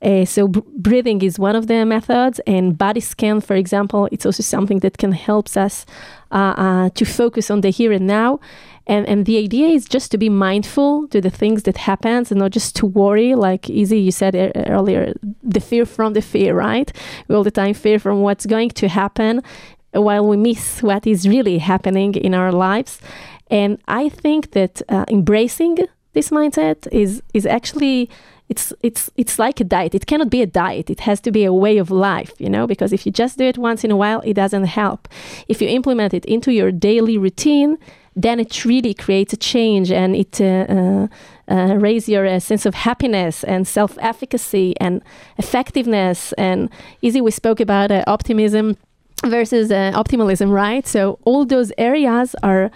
Uh, so b- breathing is one of the methods, and body scan, for example, it's also something that can help us uh, uh, to focus on the here and now. And, and the idea is just to be mindful to the things that happens and not just to worry like Eze you said e- earlier the fear from the fear right we all the time fear from what's going to happen while we miss what is really happening in our lives and i think that uh, embracing this mindset is is actually it's it's it's like a diet. It cannot be a diet. It has to be a way of life you know because if you just do it once in a while it doesn't help. If you implement it into your daily routine then it really creates a change and it uh, uh, uh, raise your uh, sense of happiness and self-efficacy and effectiveness and Eze we spoke about uh, optimism versus uh, optimalism right? So all those areas are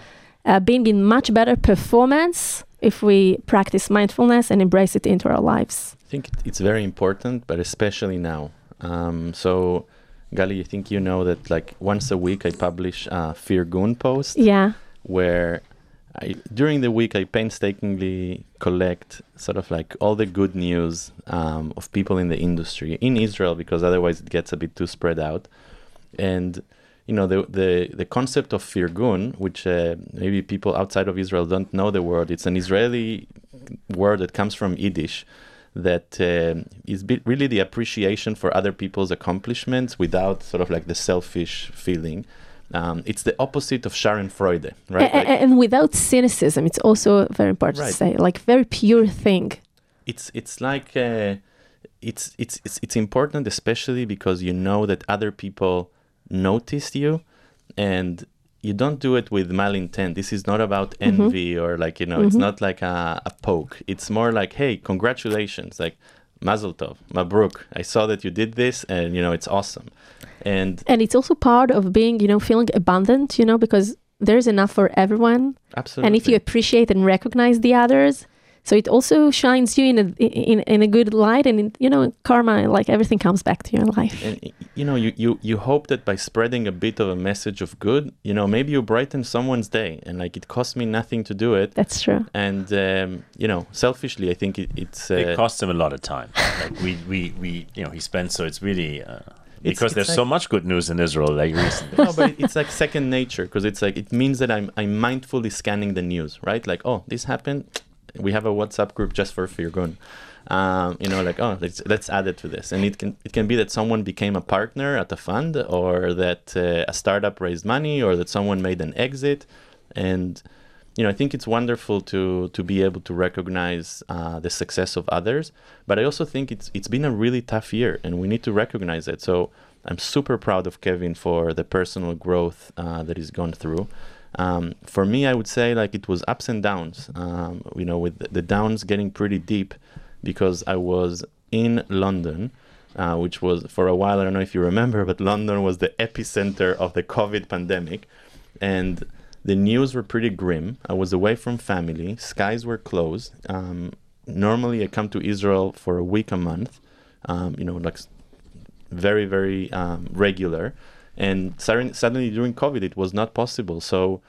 being in much better performance if we practice mindfulness and embrace it into our lives I think it's very important, but especially now. Um, so, Gali, I think you know that like once a week I publish a Firgun post yeah where I, during the week I painstakingly collect sort of like all the good news um, of people in the industry in Israel because otherwise it gets a bit too spread out. And you know the the the concept of firgun, which uh, maybe people outside of Israel don't know the word. It's an Israeli word that comes from Yiddish that uh, is really the appreciation for other people's accomplishments without sort of like the selfish feeling. Um, it's the opposite of Schadenfreude, right? A- Like, and without cynicism it's also very important Right. to say like very pure thing it's it's like uh, it's it's it's it's important, especially because you know that other people noticed you, and you don't do it with malintent. This is not about mm-hmm. envy or like you know, it's mm-hmm. not like a, a poke. It's more like, hey, congratulations, like Mazel Tov, Mabruk. I saw that you did this, and you know, it's awesome. And and it's also part of being you know feeling abundant you know because there's enough for everyone absolutely, and if you appreciate and recognize the others so it also shines you in a in, in a good light and you know karma like everything comes back to your life and you know you, you you hope that by spreading a bit of a message of good you know maybe you brighten someone's day and like it costs me nothing to do it that's true and um, you know selfishly i think it, it's uh, it costs him a lot of time. Like we, we, we, you know, he spends. So it's really uh, because it's there's like- so much good news in Israel. Like recently, no but it's like second nature because it's like it means that i'm i'm mindfully scanning the news right like oh this happened we have a whatsapp group just for firgun. Um, you know like oh let's let's add it to this. And it can it can be that someone became a partner at a fund or that uh, a startup raised money or that someone made an exit. And you know i think it's wonderful to to be able to recognize uh, the success of others. But i also think it's it's been a really tough year and we need to recognize it. So i'm super proud of kevin for the personal growth uh, that he's gone through um, for me i would say like it was ups and downs um, you know with the, downs getting pretty deep because i was in london uh, which was for a while i don't know if you remember but london was the epicenter of the covid pandemic and the news were pretty grim. I was away from family. Skies were closed. Um, normally, I come to Israel for a week a month. Um, you know, like very very um, regular. And suddenly during COVID, it was not possible. So,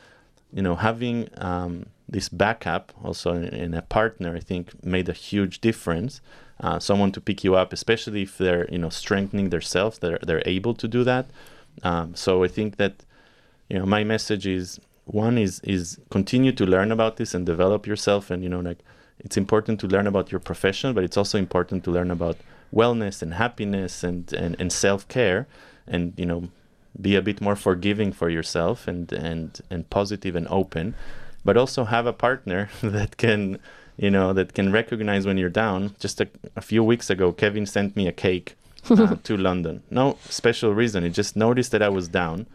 you know, having um, this backup also in, a partner, I think, made a huge difference. Uh, someone to pick you up, especially if they're you know strengthening themselves, they're they're able to do that. Um, so I think that you know my message is one is is continue to learn about this and develop yourself and you know like it's important to learn about your profession but it's also important to learn about wellness and happiness and and, and self-care and you know be a bit more forgiving for yourself and and and positive and open but also have a partner that can you know that can recognize when you're down. Just a, a few weeks ago kevin sent me a cake uh, to london. No special reason he just noticed that i was down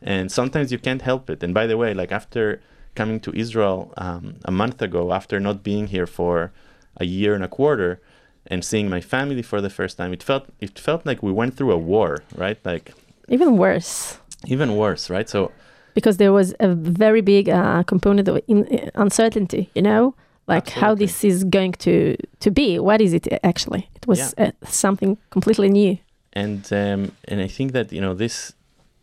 and sometimes you can't help it. And by the way like after coming to israel um, a month ago after not being here for a year and a quarter and seeing my family for the first time it felt it felt like we went through a war right? Like even worse. Even worse right? So because there was a very big uh, component of in, uncertainty you know? Like how this is going to to be. What is it actually? It was uh, something completely new. And um, and I think that you know this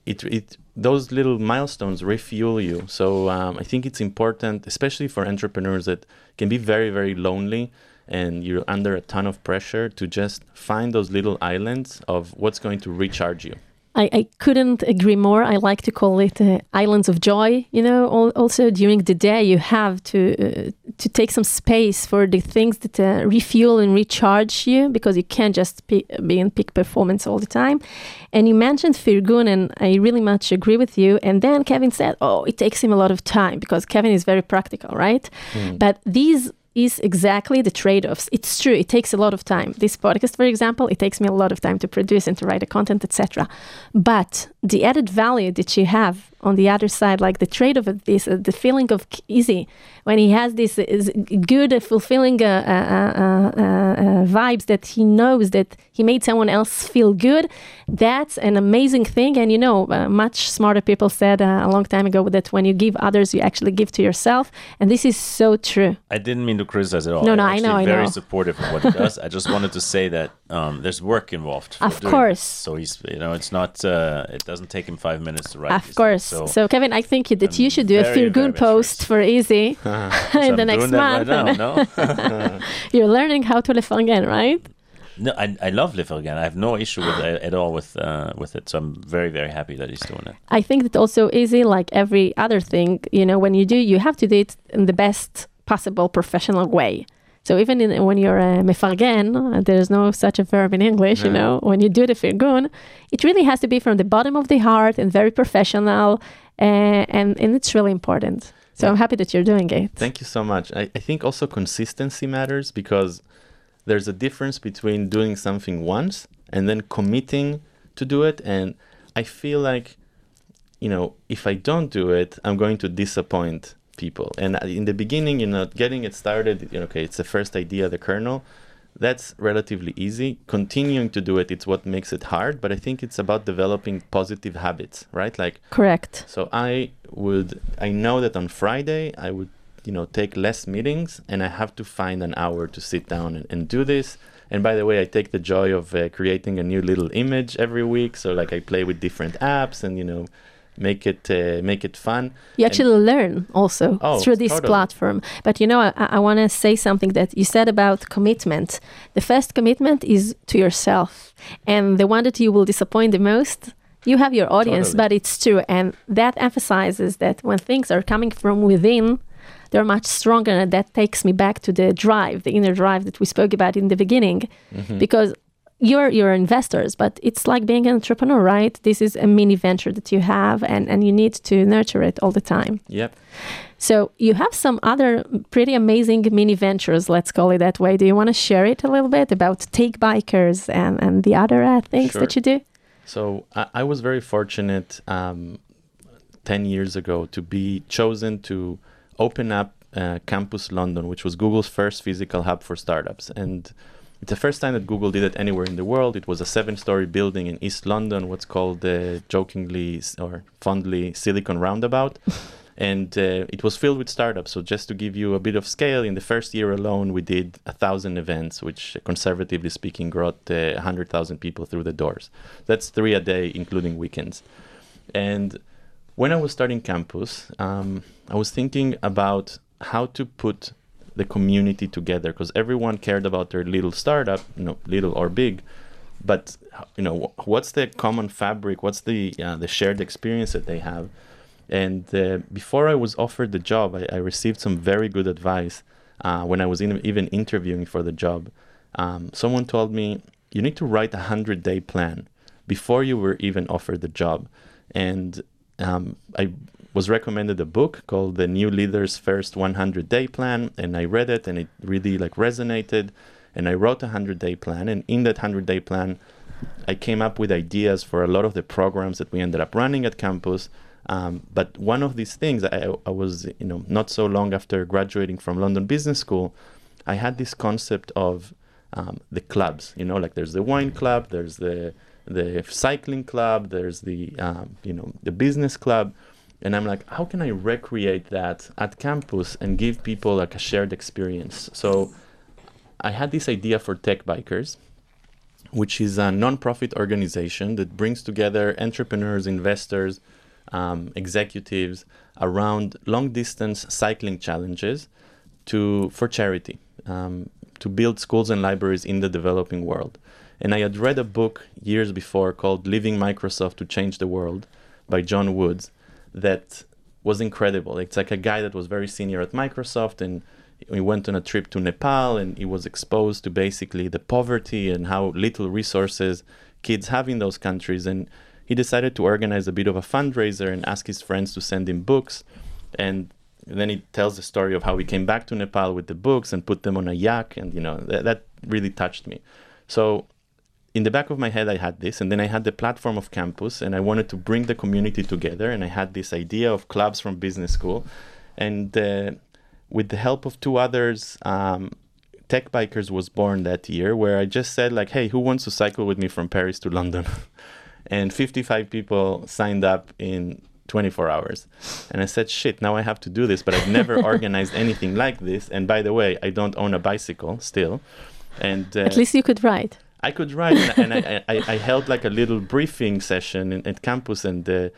it it those little milestones refuel you. So um, I think it's important, especially for entrepreneurs that can be very very lonely and you're under a ton of pressure to just find those little islands of what's going to recharge you. I, I couldn't agree more. I like to call it uh, islands of joy. You know, Al- also during the day, you have to uh, to take some space for the things that uh, refuel and recharge you because you can't just be, be in peak performance all the time. And you mentioned Firgun, and I really much agree with you. And then Kevin said, "Oh, it takes him a lot of time because Kevin is very practical, right?" But these is exactly the trade-offs. It's true. It takes a lot of time. This podcast, for example, it takes me a lot of time to produce and to write the content, etc. But the added value that you have on the other side, like the trade-off of this, uh, the feeling of Eze when he has this uh, is good, uh, fulfilling uh, uh, uh, vibes that he knows that he made someone else feel good. That's an amazing thing. And you know, uh, much smarter people said uh, a long time ago that when you give others, you actually give to yourself. And this is so true. I didn't mean to criticize at all. No, I'm no, I actually know, I Very know. supportive of what he does. I just wanted to say that um, there's work involved. for Of doing course. this. So he's, you know, it's not. Uh, it doesn't take him five minutes to write. Of course. things. So, Kevin, I think that you I'm should do a very, feel very good post first. for Eze in the next month. right now. No, You're learning how to live again, right? no, I, I love Live Again. I have no issue with it at all with uh, with it. So I'm very very happy that he's doing it. I think that also Eze, like every other thing, you know, when you do, you have to do it in the best possible professional way. So even in, when you're a mefargen, uh, there's no such a verb in English, you know, when you do the firgun, it really has to be from the bottom of the heart and very professional, uh, and, and it's really important. So Yeah. I'm happy that you're doing it. Thank you so much. I, I think also consistency matters because there's a difference between doing something once and then committing to do it. And I feel like, you know, if I don't do it, I'm going to disappoint people. And in the beginning, you know, getting it started, you know, okay, it's the first idea, the kernel. That's relatively easy. Continuing to do it, it's what makes it hard. But I think it's about developing positive habits, right? Like Correct. so I would I know that on Friday I would you know take less meetings and I have to find an hour to sit down and, and do this. And by the way, I take the joy of uh, creating a new little image every week. So like I play with different apps and you know make it uh, make it fun. You And- actually learn also Oh, through this totally. platform. But you know, I, I want to say something that you said about commitment. The first commitment is to yourself, and the one that you will disappoint the most. You have your audience, Totally. but it's true, and that emphasizes that when things are coming from within, they're much stronger, and that takes me back to the drive, the inner drive that we spoke about in the beginning, Mm-hmm. because you're you're investors, but it's like being an entrepreneur, right? This is a mini venture that you have, and and you need to nurture it all the time. Yep. So you have some other pretty amazing mini ventures, let's call it that way. Do you want to share it a little bit about Tech Bikers and, and the other uh, things that you do? So I, I was very fortunate um, 10 years ago to be chosen to open up uh, Campus London, which was Google's first physical hub for startups. And it's the first time that Google did it anywhere in the world. It was a seven story building in East London, what's called uh, jokingly or fondly Silicon Roundabout. and uh, it was filled with startups. So just to give you a bit of scale, in the first year alone, we did a thousand events, which conservatively speaking brought uh, 100,000 people through the doors. That's three a day, including weekends. And when I was starting campus, um, I was thinking about how to put the community together because everyone cared about their little startup, you know, little or big. But you know, what's the common fabric? What's the uh, the shared experience that they have? And uh, before I was offered the job, I, I received some very good advice uh, when I was in, even interviewing for the job. Um, someone told me you need to write a hundred day plan before you were even offered the job. And um, I was recommended a book called The New Leader's First 100 Day Plan, and I read it, and it really like resonated. And I wrote a 100 day plan, and in that 100 day plan, I came up with ideas for a lot of the programs that we ended up running at campus. Um, but one of these things, I, I was, you know, not so long after graduating from London Business School, I had this concept of um, the clubs. You know, like there's the wine club, there's the the cycling club, there's the um, you know the business club, and I'm like, how can I recreate that at campus and give people like a shared experience? So I had this idea for Tech Bikers, which is a non-profit organization that brings together entrepreneurs, investors, um, executives around long-distance cycling challenges to for charity, um, to build schools and libraries in the developing world. And I had read a book years before called Leaving Microsoft to Change the World by John Woods that was incredible. It's like a guy that was very senior at Microsoft and he went on a trip to Nepal and he was exposed to basically the poverty and how little resources kids have in those countries. And he decided to organize a bit of a fundraiser and ask his friends to send him books. And then he tells the story of how he came back to Nepal with the books and put them on a yak. And, you know, th- that really touched me. So in the back of my head, I had this, and then I had the platform of campus, and I wanted to bring the community together. And I had this idea of clubs from business school, and uh, with the help of two others, um, Tech Bikers was born that year, where I just said like, "Hey, who wants to cycle with me from Paris to London?" and 55 people signed up in 24 hours. And I said, shit, now I have to do this, but I've never organized anything like this. And by the way, I don't own a bicycle still. And uh, At least you could ride. I could ride, and, and I, I, I, held like a little briefing session in, at campus, and uh,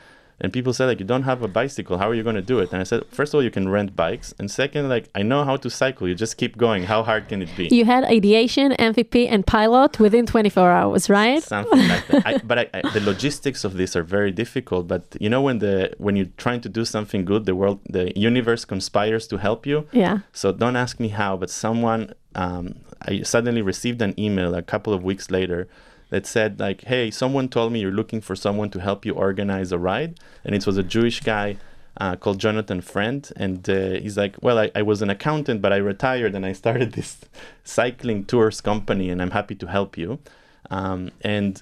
and people said like you don't have a bicycle. How are you going to do it? And i said first of all you can rent bikes and second like i know how to cycle. You just keep going. How hard can it be? You had ideation mvp and pilot within 24 hours right? Something like that. I, but I, I, the logistics of this are very difficult but you know when the when you're trying to do something good the world the universe conspires to help you. Yeah. So don't ask me how but someone um, i suddenly received an email a couple of weeks later that said like, "Hey, someone told me you're looking for someone to help you organize a ride," and it was a Jewish guy uh, called Jonathan Friend, and uh, he's like, "Well, I, I was an accountant, but I retired and I started this cycling tours company, and I'm happy to help you." Um, and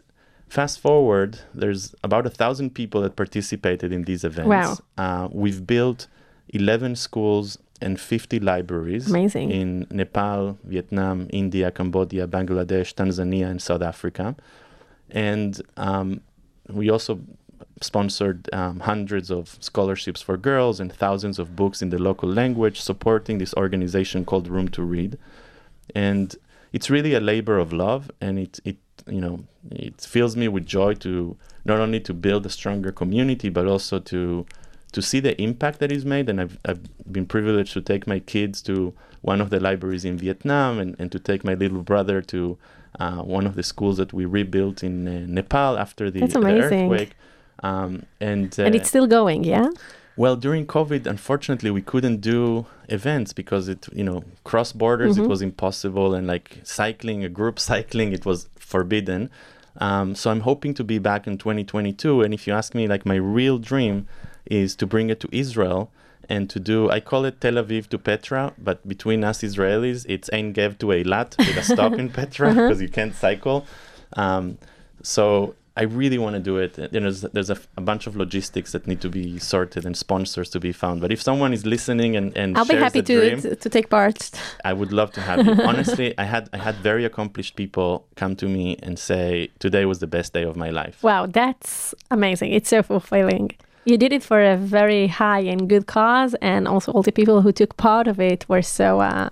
fast forward, there's about a thousand people that participated in these events. Wow. Uh, we've built 11 schools and 50 libraries Amazing. in Nepal, Vietnam, India, Cambodia, Bangladesh, Tanzania, and South Africa. And um, we also sponsored um, hundreds of scholarships for girls and thousands of books in the local language, supporting this organization called Room to Read. And it's really a labor of love, and it, it you know it fills me with joy to not only to build a stronger community, but also to to see the impact that is made. And I've, I've been privileged to take my kids to one of the libraries in Vietnam and, and to take my little brother to uh, one of the schools that we rebuilt in uh, Nepal after the, the earthquake. Um, and, uh, and it's still going, yeah? Well, during COVID, unfortunately, we couldn't do events because it, you know, cross borders, mm-hmm. it was impossible. And like cycling, a group cycling, it was forbidden. Um, so I'm hoping to be back in 2022. And if you ask me, like, my real dream is to bring it to Israel and to do I call it Tel Aviv to Petra, but between us Israelis, it's Ein Gev to Eilat with a stop in Petra because uh-huh. you can't cycle. Um, so I really want to do it. You know, there's, there's a, a, bunch of logistics that need to be sorted and sponsors to be found. But if someone is listening and, and I'll be happy to, dream, to, to take part. I would love to have you. Honestly, I had I had very accomplished people come to me and say today was the best day of my life. Wow, that's amazing! It's so fulfilling. You did it for a very high and good cause, and also all the people who took part of it were so uh,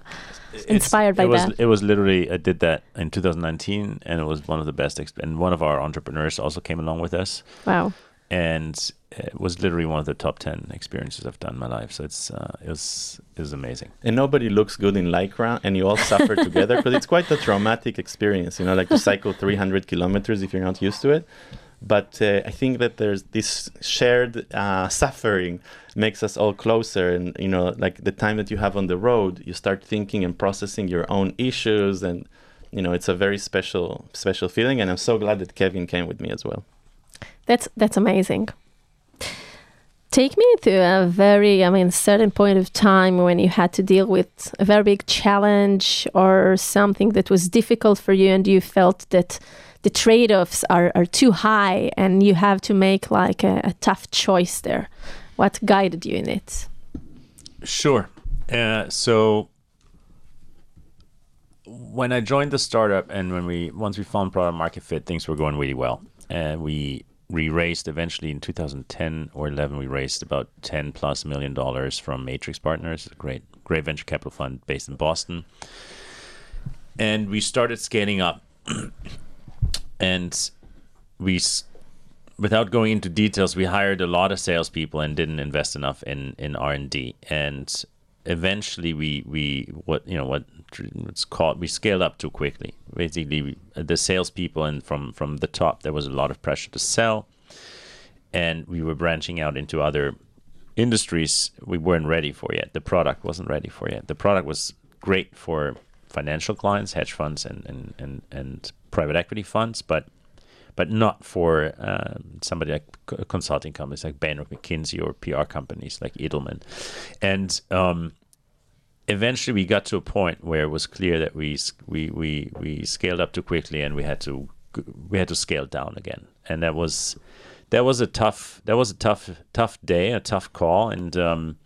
inspired by it was, that. It was literally I did that in 2019, and it was one of the best. Exp- and one of our entrepreneurs also came along with us. Wow! And it was literally one of the top 10 experiences I've done in my life. So it's uh, it was it was amazing. And nobody looks good in lycra, and you all suffer together because it's quite a traumatic experience. You know, like to cycle 300 kilometers if you're not used to it but uh, I think that there's this shared uh, suffering makes us all closer, and you know, like the time that you have on the road, you start thinking and processing your own issues, and you know, it's a very special, special feeling. And I'm so glad that Kevin came with me as well. That's that's amazing. Take me to a very, I mean, certain point of time when you had to deal with a very big challenge or something that was difficult for you, and you felt that the trade-offs are, are too high and you have to make like a, a tough choice there. What guided you in it? Sure. Uh, so when i joined the startup and when we once we found product market fit things were going really well. And we we raised eventually in 2010 or 11 we raised about 10 plus million dollars from matrix partners a great great venture capital fund based in boston. And we started scaling up and we without going into details we hired a lot of salespeople and didn't invest enough in in r&d and eventually we we what you know what it's called we scaled up too quickly. Basically, the salespeople and from from the top there was a lot of pressure to sell, and we were branching out into other industries we weren't ready for yet. The product wasn't ready for yet. The product was great for financial clients, hedge funds, and and and, and private equity funds, but but not for um, somebody like consulting companies like Bain or McKinsey or PR companies like Edelman. And um, eventually, we got to a point where it was clear that we we we we scaled up too quickly, and we had to we had to scale down again. And that was that was a tough that was a tough tough day, a tough call, and um,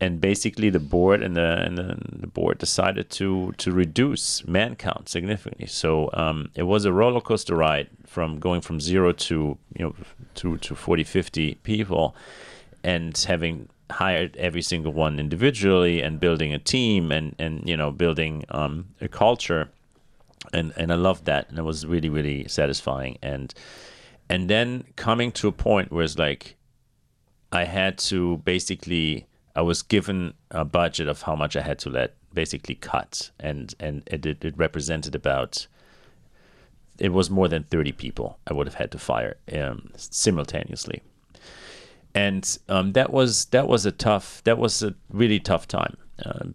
and basically the board and the and the, board decided to to reduce man count significantly. So um, it was a roller coaster ride from going from zero to you know to to 40, 50 people, and having hired every single one individually and building a team and and you know building um, a culture, and and I loved that. And it was really really satisfying. And and then coming to a point where it's like I had to basically I was given a budget of how much I had to let basically cut, and and it, it, represented about it was more than 30 people I would have had to fire um, simultaneously. And um, that was that was a tough that was a really tough time uh,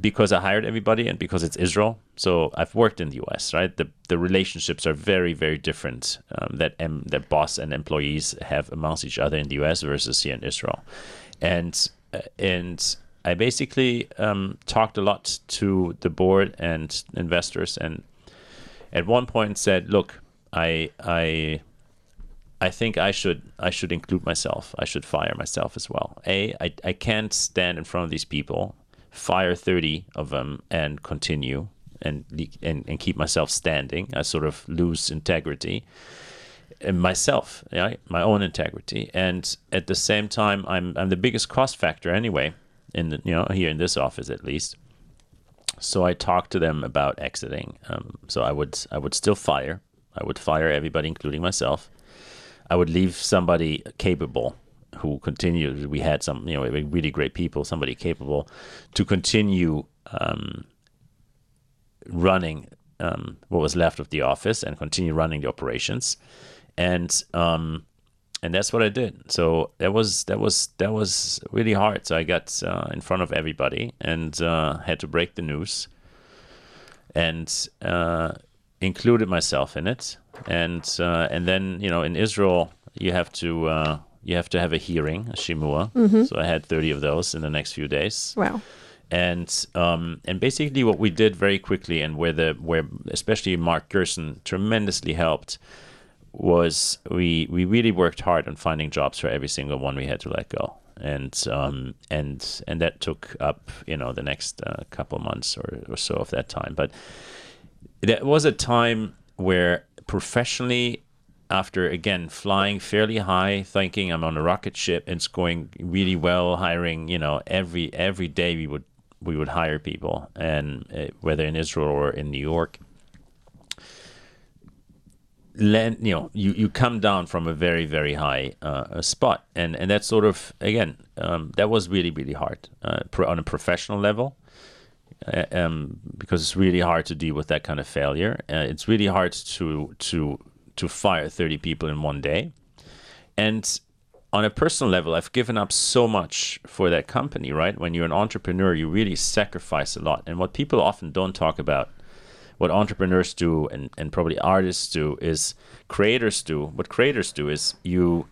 because I hired everybody and because it's Israel. So I've worked in the U.S. right. The the relationships are very very different um, that em, that boss and employees have amongst each other in the U.S. versus here in Israel, and and I basically um, talked a lot to the board and investors, and at one point said, "Look, I I I think I should I should include myself. I should fire myself as well. A I I can't stand in front of these people, fire thirty of them, and continue." And, and and keep myself standing. I sort of lose integrity and myself, right? my own integrity, and at the same time, I'm I'm the biggest cost factor anyway, in the you know here in this office at least. So I talked to them about exiting. Um, so I would I would still fire. I would fire everybody, including myself. I would leave somebody capable who continued. We had some, you know, really great people, somebody capable to continue um, running um, what was left of the office and continue running the operations and um, and that's what I did. So that was that was that was really hard. So I got uh, in front of everybody and uh, had to break the news, and uh, included myself in it. And uh, and then you know in Israel you have to uh, you have to have a hearing, a shimua. Mm-hmm. So I had thirty of those in the next few days. Wow. And um, and basically what we did very quickly and where the where especially Mark Gerson tremendously helped was we we really worked hard on finding jobs for every single one we had to let go. And um, and and that took up you know the next uh, couple months or, or so of that time. But that was a time where professionally after again flying fairly high thinking i'm on a rocket ship and it's going really well hiring you know every every day we would we would hire people. And uh, whether in israel or in new york land, you know, you, you come down from a very very high uh, spot, and and that's sort of again um, that was really really hard uh, on a professional level. Uh, um, because it's really hard to deal with that kind of failure. Uh, it's really hard to to to fire 30 people in one day. And on a personal level, I've given up so much for that company, right? When you're an entrepreneur, you really sacrifice a lot. And what people often don't talk about what entrepreneurs do and, and probably artists do is creators do. What creators do is you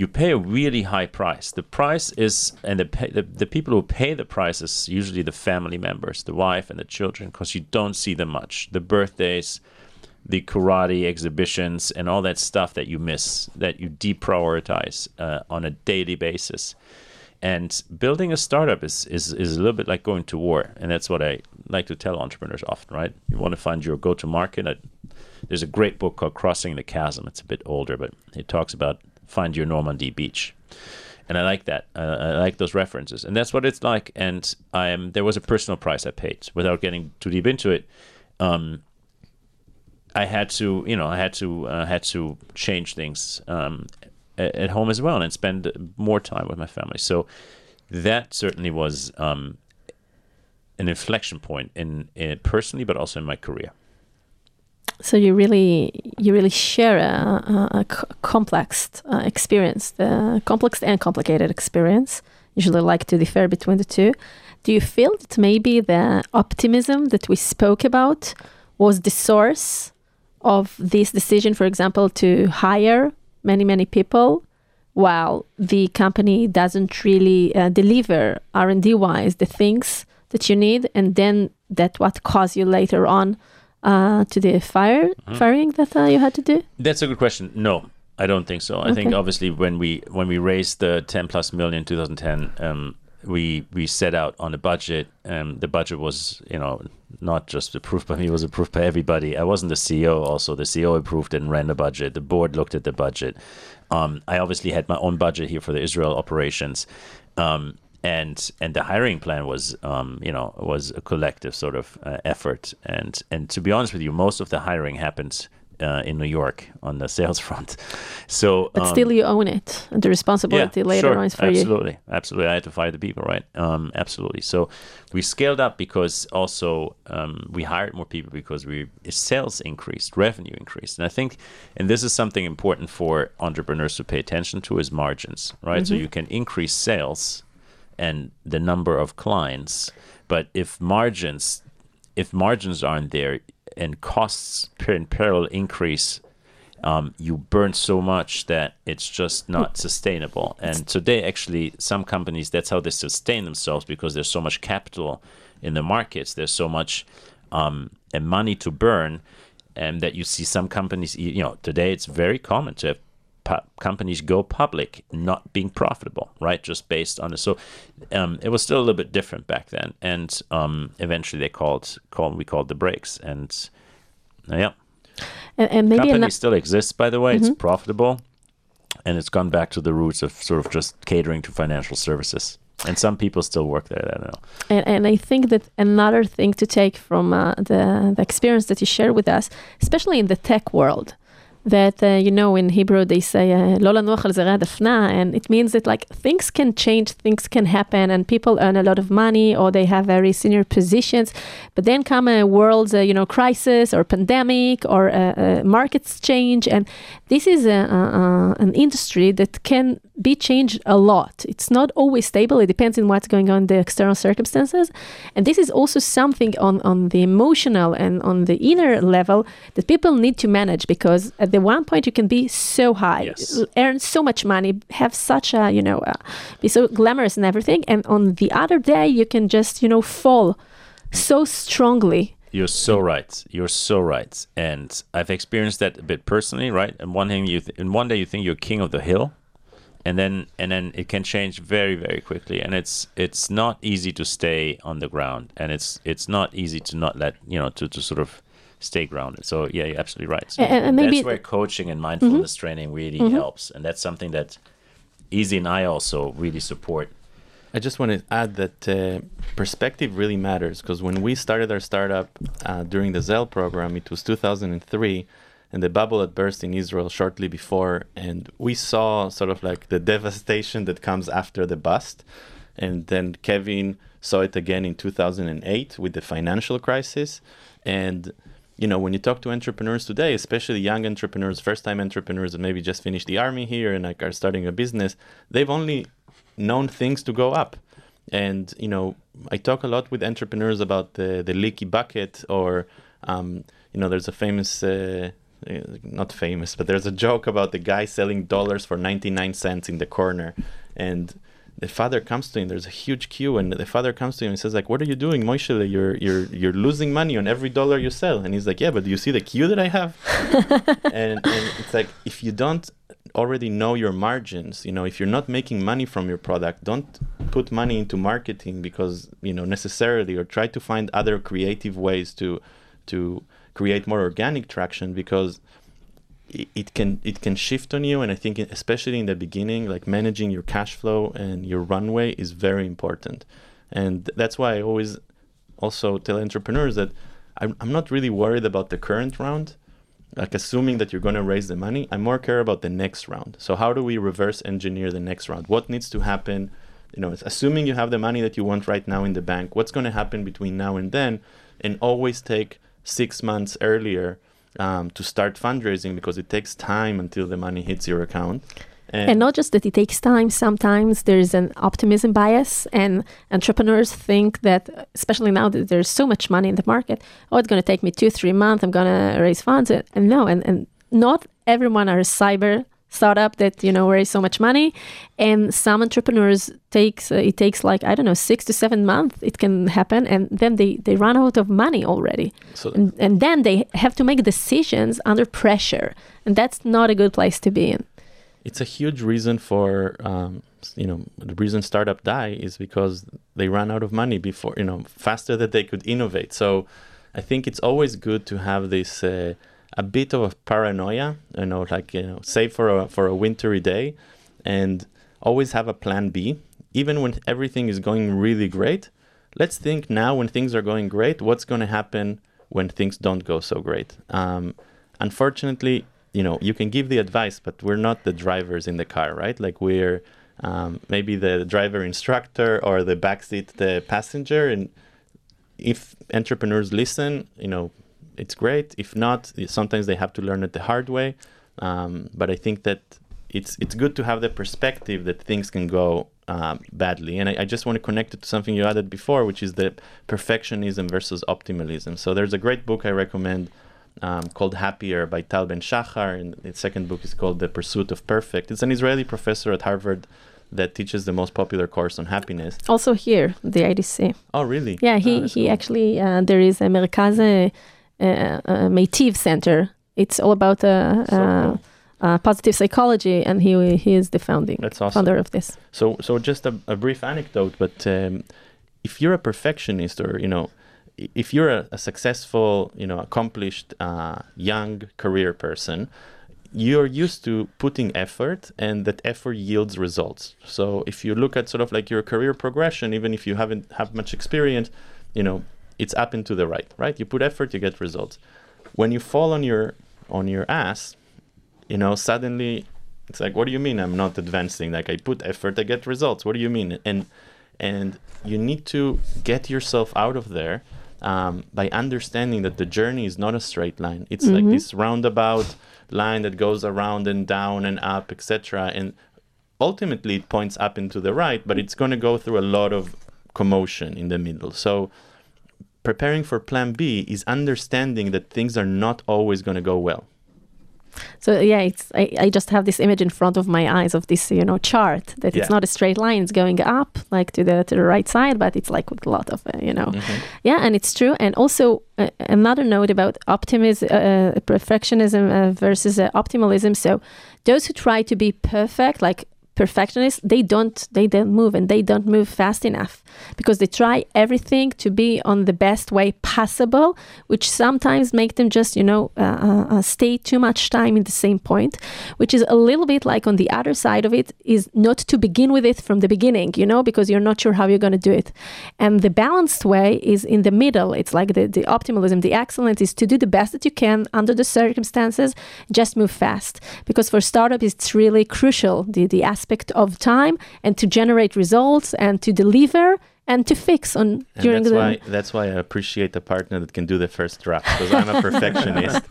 you pay a really high price. The price is, and the, pay, the, the people who pay the price is usually the family members, the wife and the children, because you don't see them much. The birthdays, the karate exhibitions, and all that stuff that you miss, that you deprioritize uh, on a daily basis. And building a startup is, is, is a little bit like going to war. And that's what I like to tell entrepreneurs often, right? You want to find your go to market. There's a great book called Crossing the Chasm. It's a bit older, but it talks about find your Normandy beach. And I like that. Uh, I like those references. And that's what it's like. And I am, there was a personal price I paid without getting too deep into it. Um, I had to, you know, I had to, uh, had to change things um, at, home as well and spend more time with my family. So that certainly was um, an inflection point in, in personally, but also in my career. So you really you really share a complex uh, experience, the complex and complicated experience. Usually like to differ between the two. Do you feel that maybe the optimism that we spoke about was the source of this decision, for example, to hire many many people, while the company doesn't really uh, deliver R and D wise the things that you need, and then that what caused you later on uh, to the fire Mm-hmm. firing that uh, you had to do? That's a good question. No, I don't think so. I think obviously when we when we raised the 10 plus million in 2010, um, we we set out on a budget. and the budget was you know not just approved by me, it was approved by everybody. I wasn't the CEO. Also, the CEO approved and ran the budget. The board looked at the budget. Um, I obviously had my own budget here for the Israel operations. Um, and and the hiring plan was um, you know was a collective sort of uh, effort and and to be honest with you most of the hiring happened uh, in New York on the sales front so But um, still, you own it, and the responsibility later sure, on is for you. absolutely, absolutely. I had to fire the people, right? Um, absolutely. So we scaled up because also um, we hired more people because we sales increased, revenue increased, and I think, and this is something important for entrepreneurs to pay attention to is margins, right? So you can increase sales and the number of clients, but if margins, if margins aren't there and costs per in parallel increase um, you burn so much that it's just not sustainable. And today, actually, some companies that's how they sustain themselves because there's so much capital in the markets. There's so much um, and money to burn, and that you see some companies. You you know, today it's very common to have pu- companies go public not being profitable, right? Just based on it. So um, it was still a little bit different back then, and um, eventually they called called we called the brakes, and uh, yeah. And, and maybe company still exists by the way. It's profitable. And it's gone back to the roots of sort of just catering to financial services. And some people still work there i don't know. And, and I think that another thing to take from uh, the, the experience that you share with us, especially in the tech world, that uh, you know in Hebrew they say uh, "lo zera dafna," and it means that like things can change, things can happen, and people earn a lot of money or they have very senior positions, but then come a world uh, you know crisis or pandemic or uh, uh markets change, and this is a, a, an industry that can be changed a lot. It's not always stable. It depends on what's going on in the external circumstances, and this is also something on on the emotional and on the inner level that people need to manage because at the one point you can be so high, Yes. earn so much money, have such a, you know, uh, be so glamorous and everything. And on the other day, you can just, you know, fall so strongly. you're so right you're so right and i've experienced that a bit personally right and one thing you th- and one day you think you're king of the hill and then and then it can change very very quickly and it's it's not easy to stay on the ground and it's it's not easy to not let you know to, to sort of stay grounded. So yeah you're absolutely right. So And- and maybe- that's where coaching and mindfulness training really helps. And that's something that Eze and i also really support. I just want to add that uh, perspective really matters because when we started our startup uh, during the Zell program, it was 2003, and the bubble had burst in Israel shortly before, and we saw sort of like the devastation that comes after the bust. And then Kevin saw it again in 2008 with the financial crisis. And you know, when you talk to entrepreneurs today, especially young entrepreneurs, first-time entrepreneurs that maybe just finished the army here and like are starting a business, they've only known things to go up. And you know, I talk a lot with entrepreneurs about the the leaky bucket, or um, you know, there's a famous. Uh, uh, not famous, but there's a joke about the guy selling dollars for 99 cents in the corner, and the father comes to him. There's a huge queue, and the father comes to him and says, "Like, what are you doing, Moshe? You're you're you're losing money on every dollar you sell." And he's like, "Yeah, but do you see the queue that I have?" and, and it's like if you don't already know your margins, you know, if you're not making money from your product, don't put money into marketing because you know necessarily, or try to find other creative ways to to create more organic traction because it, can it can shift on you. And i think especially in the beginning like managing your cash flow and your runway is very important. And that's why i always also tell entrepreneurs that i'm, I'm not really worried about the current round. Like assuming that you're going to raise the money i more care about the next round. So how do we reverse engineer the next round? What needs to happen? You know, assuming you have the money that you want right now in the bank, what's going to happen between now and then, and always take six months earlier um, to start fundraising because it takes time until the money hits your account. And, not just that it takes time, sometimes there's an optimism bias, and entrepreneurs think that, especially now that there's so much money in the market, oh, it's going to take me two, three months, I'm going to raise funds. And no, and, and not everyone are cyber startup that you know raise so much money. And some entrepreneurs takes uh, it takes like i don't know six to seven months it can happen and then they they run out of money already. So and, and then they have to make decisions under pressure and that's not a good place to be in. It's a huge reason for um, you know the reason startup die is because they run out of money before you know faster that they could innovate. So i think it's always good to have this uh, a bit of a paranoia, you know, like you know, save for a for a wintry day, and always have a plan B, even when everything is going really great. Let's think now when things are going great, what's going to happen when things don't go so great? Um, unfortunately, you know, you can give the advice, but we're not the drivers in the car, right? Like we're um, maybe the driver instructor or the backseat the passenger, and if entrepreneurs listen, you know, it's great. If not, sometimes they have to learn it the hard way. Um, but I think that it's it's good to have the perspective that things can go um, badly. And I, I, just want to connect it to something you added before, which is the perfectionism versus optimalism. So there's a great book I recommend um, called Happier by Tal Ben Shahar, and the second book is called The Pursuit of Perfect. It's an Israeli professor at Harvard that teaches the most popular course on happiness. Also here, the IDC. Oh, really? Yeah, he, oh, he cool. actually, uh, there is a Merkaz Meitiv Center. It's all about uh, so cool. Uh, positive psychology, and he he is the founding awesome. founder of this. So so just a, a brief anecdote, but um, if you're a perfectionist, or you know, if you're a, a successful, you know, accomplished uh, young career person, you're used to putting effort, and that effort yields results. So if you look at sort of like your career progression, even if you haven't have much experience, you know, it's up and to the right, right? You put effort, you get results. When you fall on your on your ass, you know, suddenly it's like, what do you mean I'm not advancing? Like I put effort, I get results. What do you mean? And and you need to get yourself out of there um, by understanding that the journey is not a straight line. It's mm-hmm. like this roundabout line that goes around and down and up, etc. And ultimately, it points up and to the right, but it's going to go through a lot of commotion in the middle. So preparing for plan B is understanding that things are not always going to go well. So yeah, it's I, I just have this image in front of my eyes of this you know chart that yeah. it's not a straight line; it's going up like to the to the right side, but it's like with a lot of uh, you know, mm-hmm. yeah, and it's true. And also uh, another note about optimism, uh, uh perfectionism uh, versus uh, optimalism. So those who try to be perfect, like perfectionists they don't they don't move and they don't move fast enough because they try everything to be on the best way possible which sometimes make them just you know uh, uh, uh, stay too much time in the same point which is a little bit like on the other side of it is not to begin with it from the beginning you know because you're not sure how you're going to do it. And the balanced way is in the middle. It's like the, the optimalism the excellence is to do the best that you can under the circumstances just move fast. Because for startup it's really crucial the the aspect of time and to generate results and to deliver and to fix on and during that's the why that's why I appreciate a partner that can do the first draft because I'm a perfectionist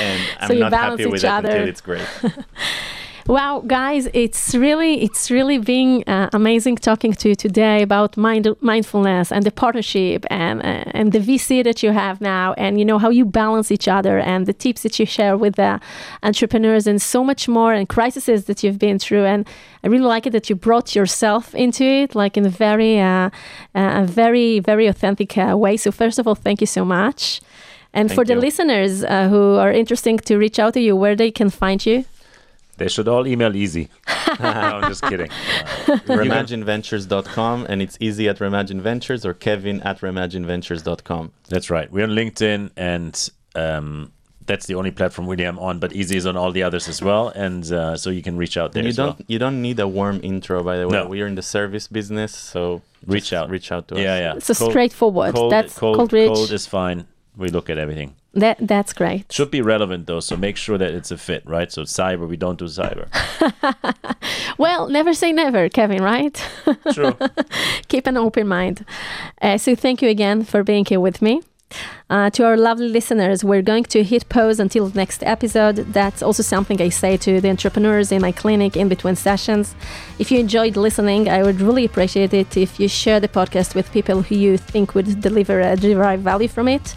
and I'm so not happy with it until it's great. Wow, guys, it's really it's really been uh, amazing talking to you today about mind, mindfulness and the partnership and uh, and the VC that you have now, and you know how you balance each other and the tips that you share with the entrepreneurs and so much more and crises that you've been through. And I really like it that you brought yourself into it, like in a very uh, a very very authentic uh, way. So first of all, thank you so much. And Thank for the you. listeners uh, who are interested to reach out to you, where they can find you. They should all email Eze. no, I'm just kidding. Uh, RemagineVentures.com and it's Eze at Remagine Ventures or Kevin at RemagineVentures.com. That's right. We're on LinkedIn and um, that's the only platform really I'm on, but Eze is on all the others as well, and uh, so you can reach out there. And you don't well. you don't need a warm intro, by the way. No. We are in the service business, so reach out, reach out to yeah, us. Yeah, So cold, straightforward. Cold, that's cold, cold reach. Cold is fine. We look at everything. That that's great. Should be relevant though, so make sure that it's a fit, right? So cyber, we don't do cyber. Well, never say never, Kevin, right? True. Keep an open mind. Uh, so, thank you again for being here with me. Uh, to our lovely listeners, we're going to hit pause until next episode. That's also something I say to the entrepreneurs in my clinic in between sessions. If you enjoyed listening, I would really appreciate it if you share the podcast with people who you think would deliver a derive value from it.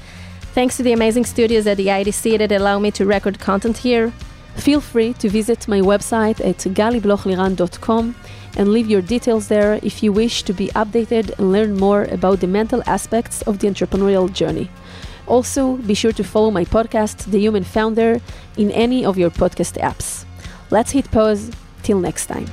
Thanks to the amazing studios at the IDC that allow me to record content here. Feel free to visit my website at galiblochliran.com and leave your details there if you wish to be updated and learn more about the mental aspects of the entrepreneurial journey. Also, be sure to follow my podcast, The Human Founder, in any of your podcast apps. Let's hit pause. Till next time.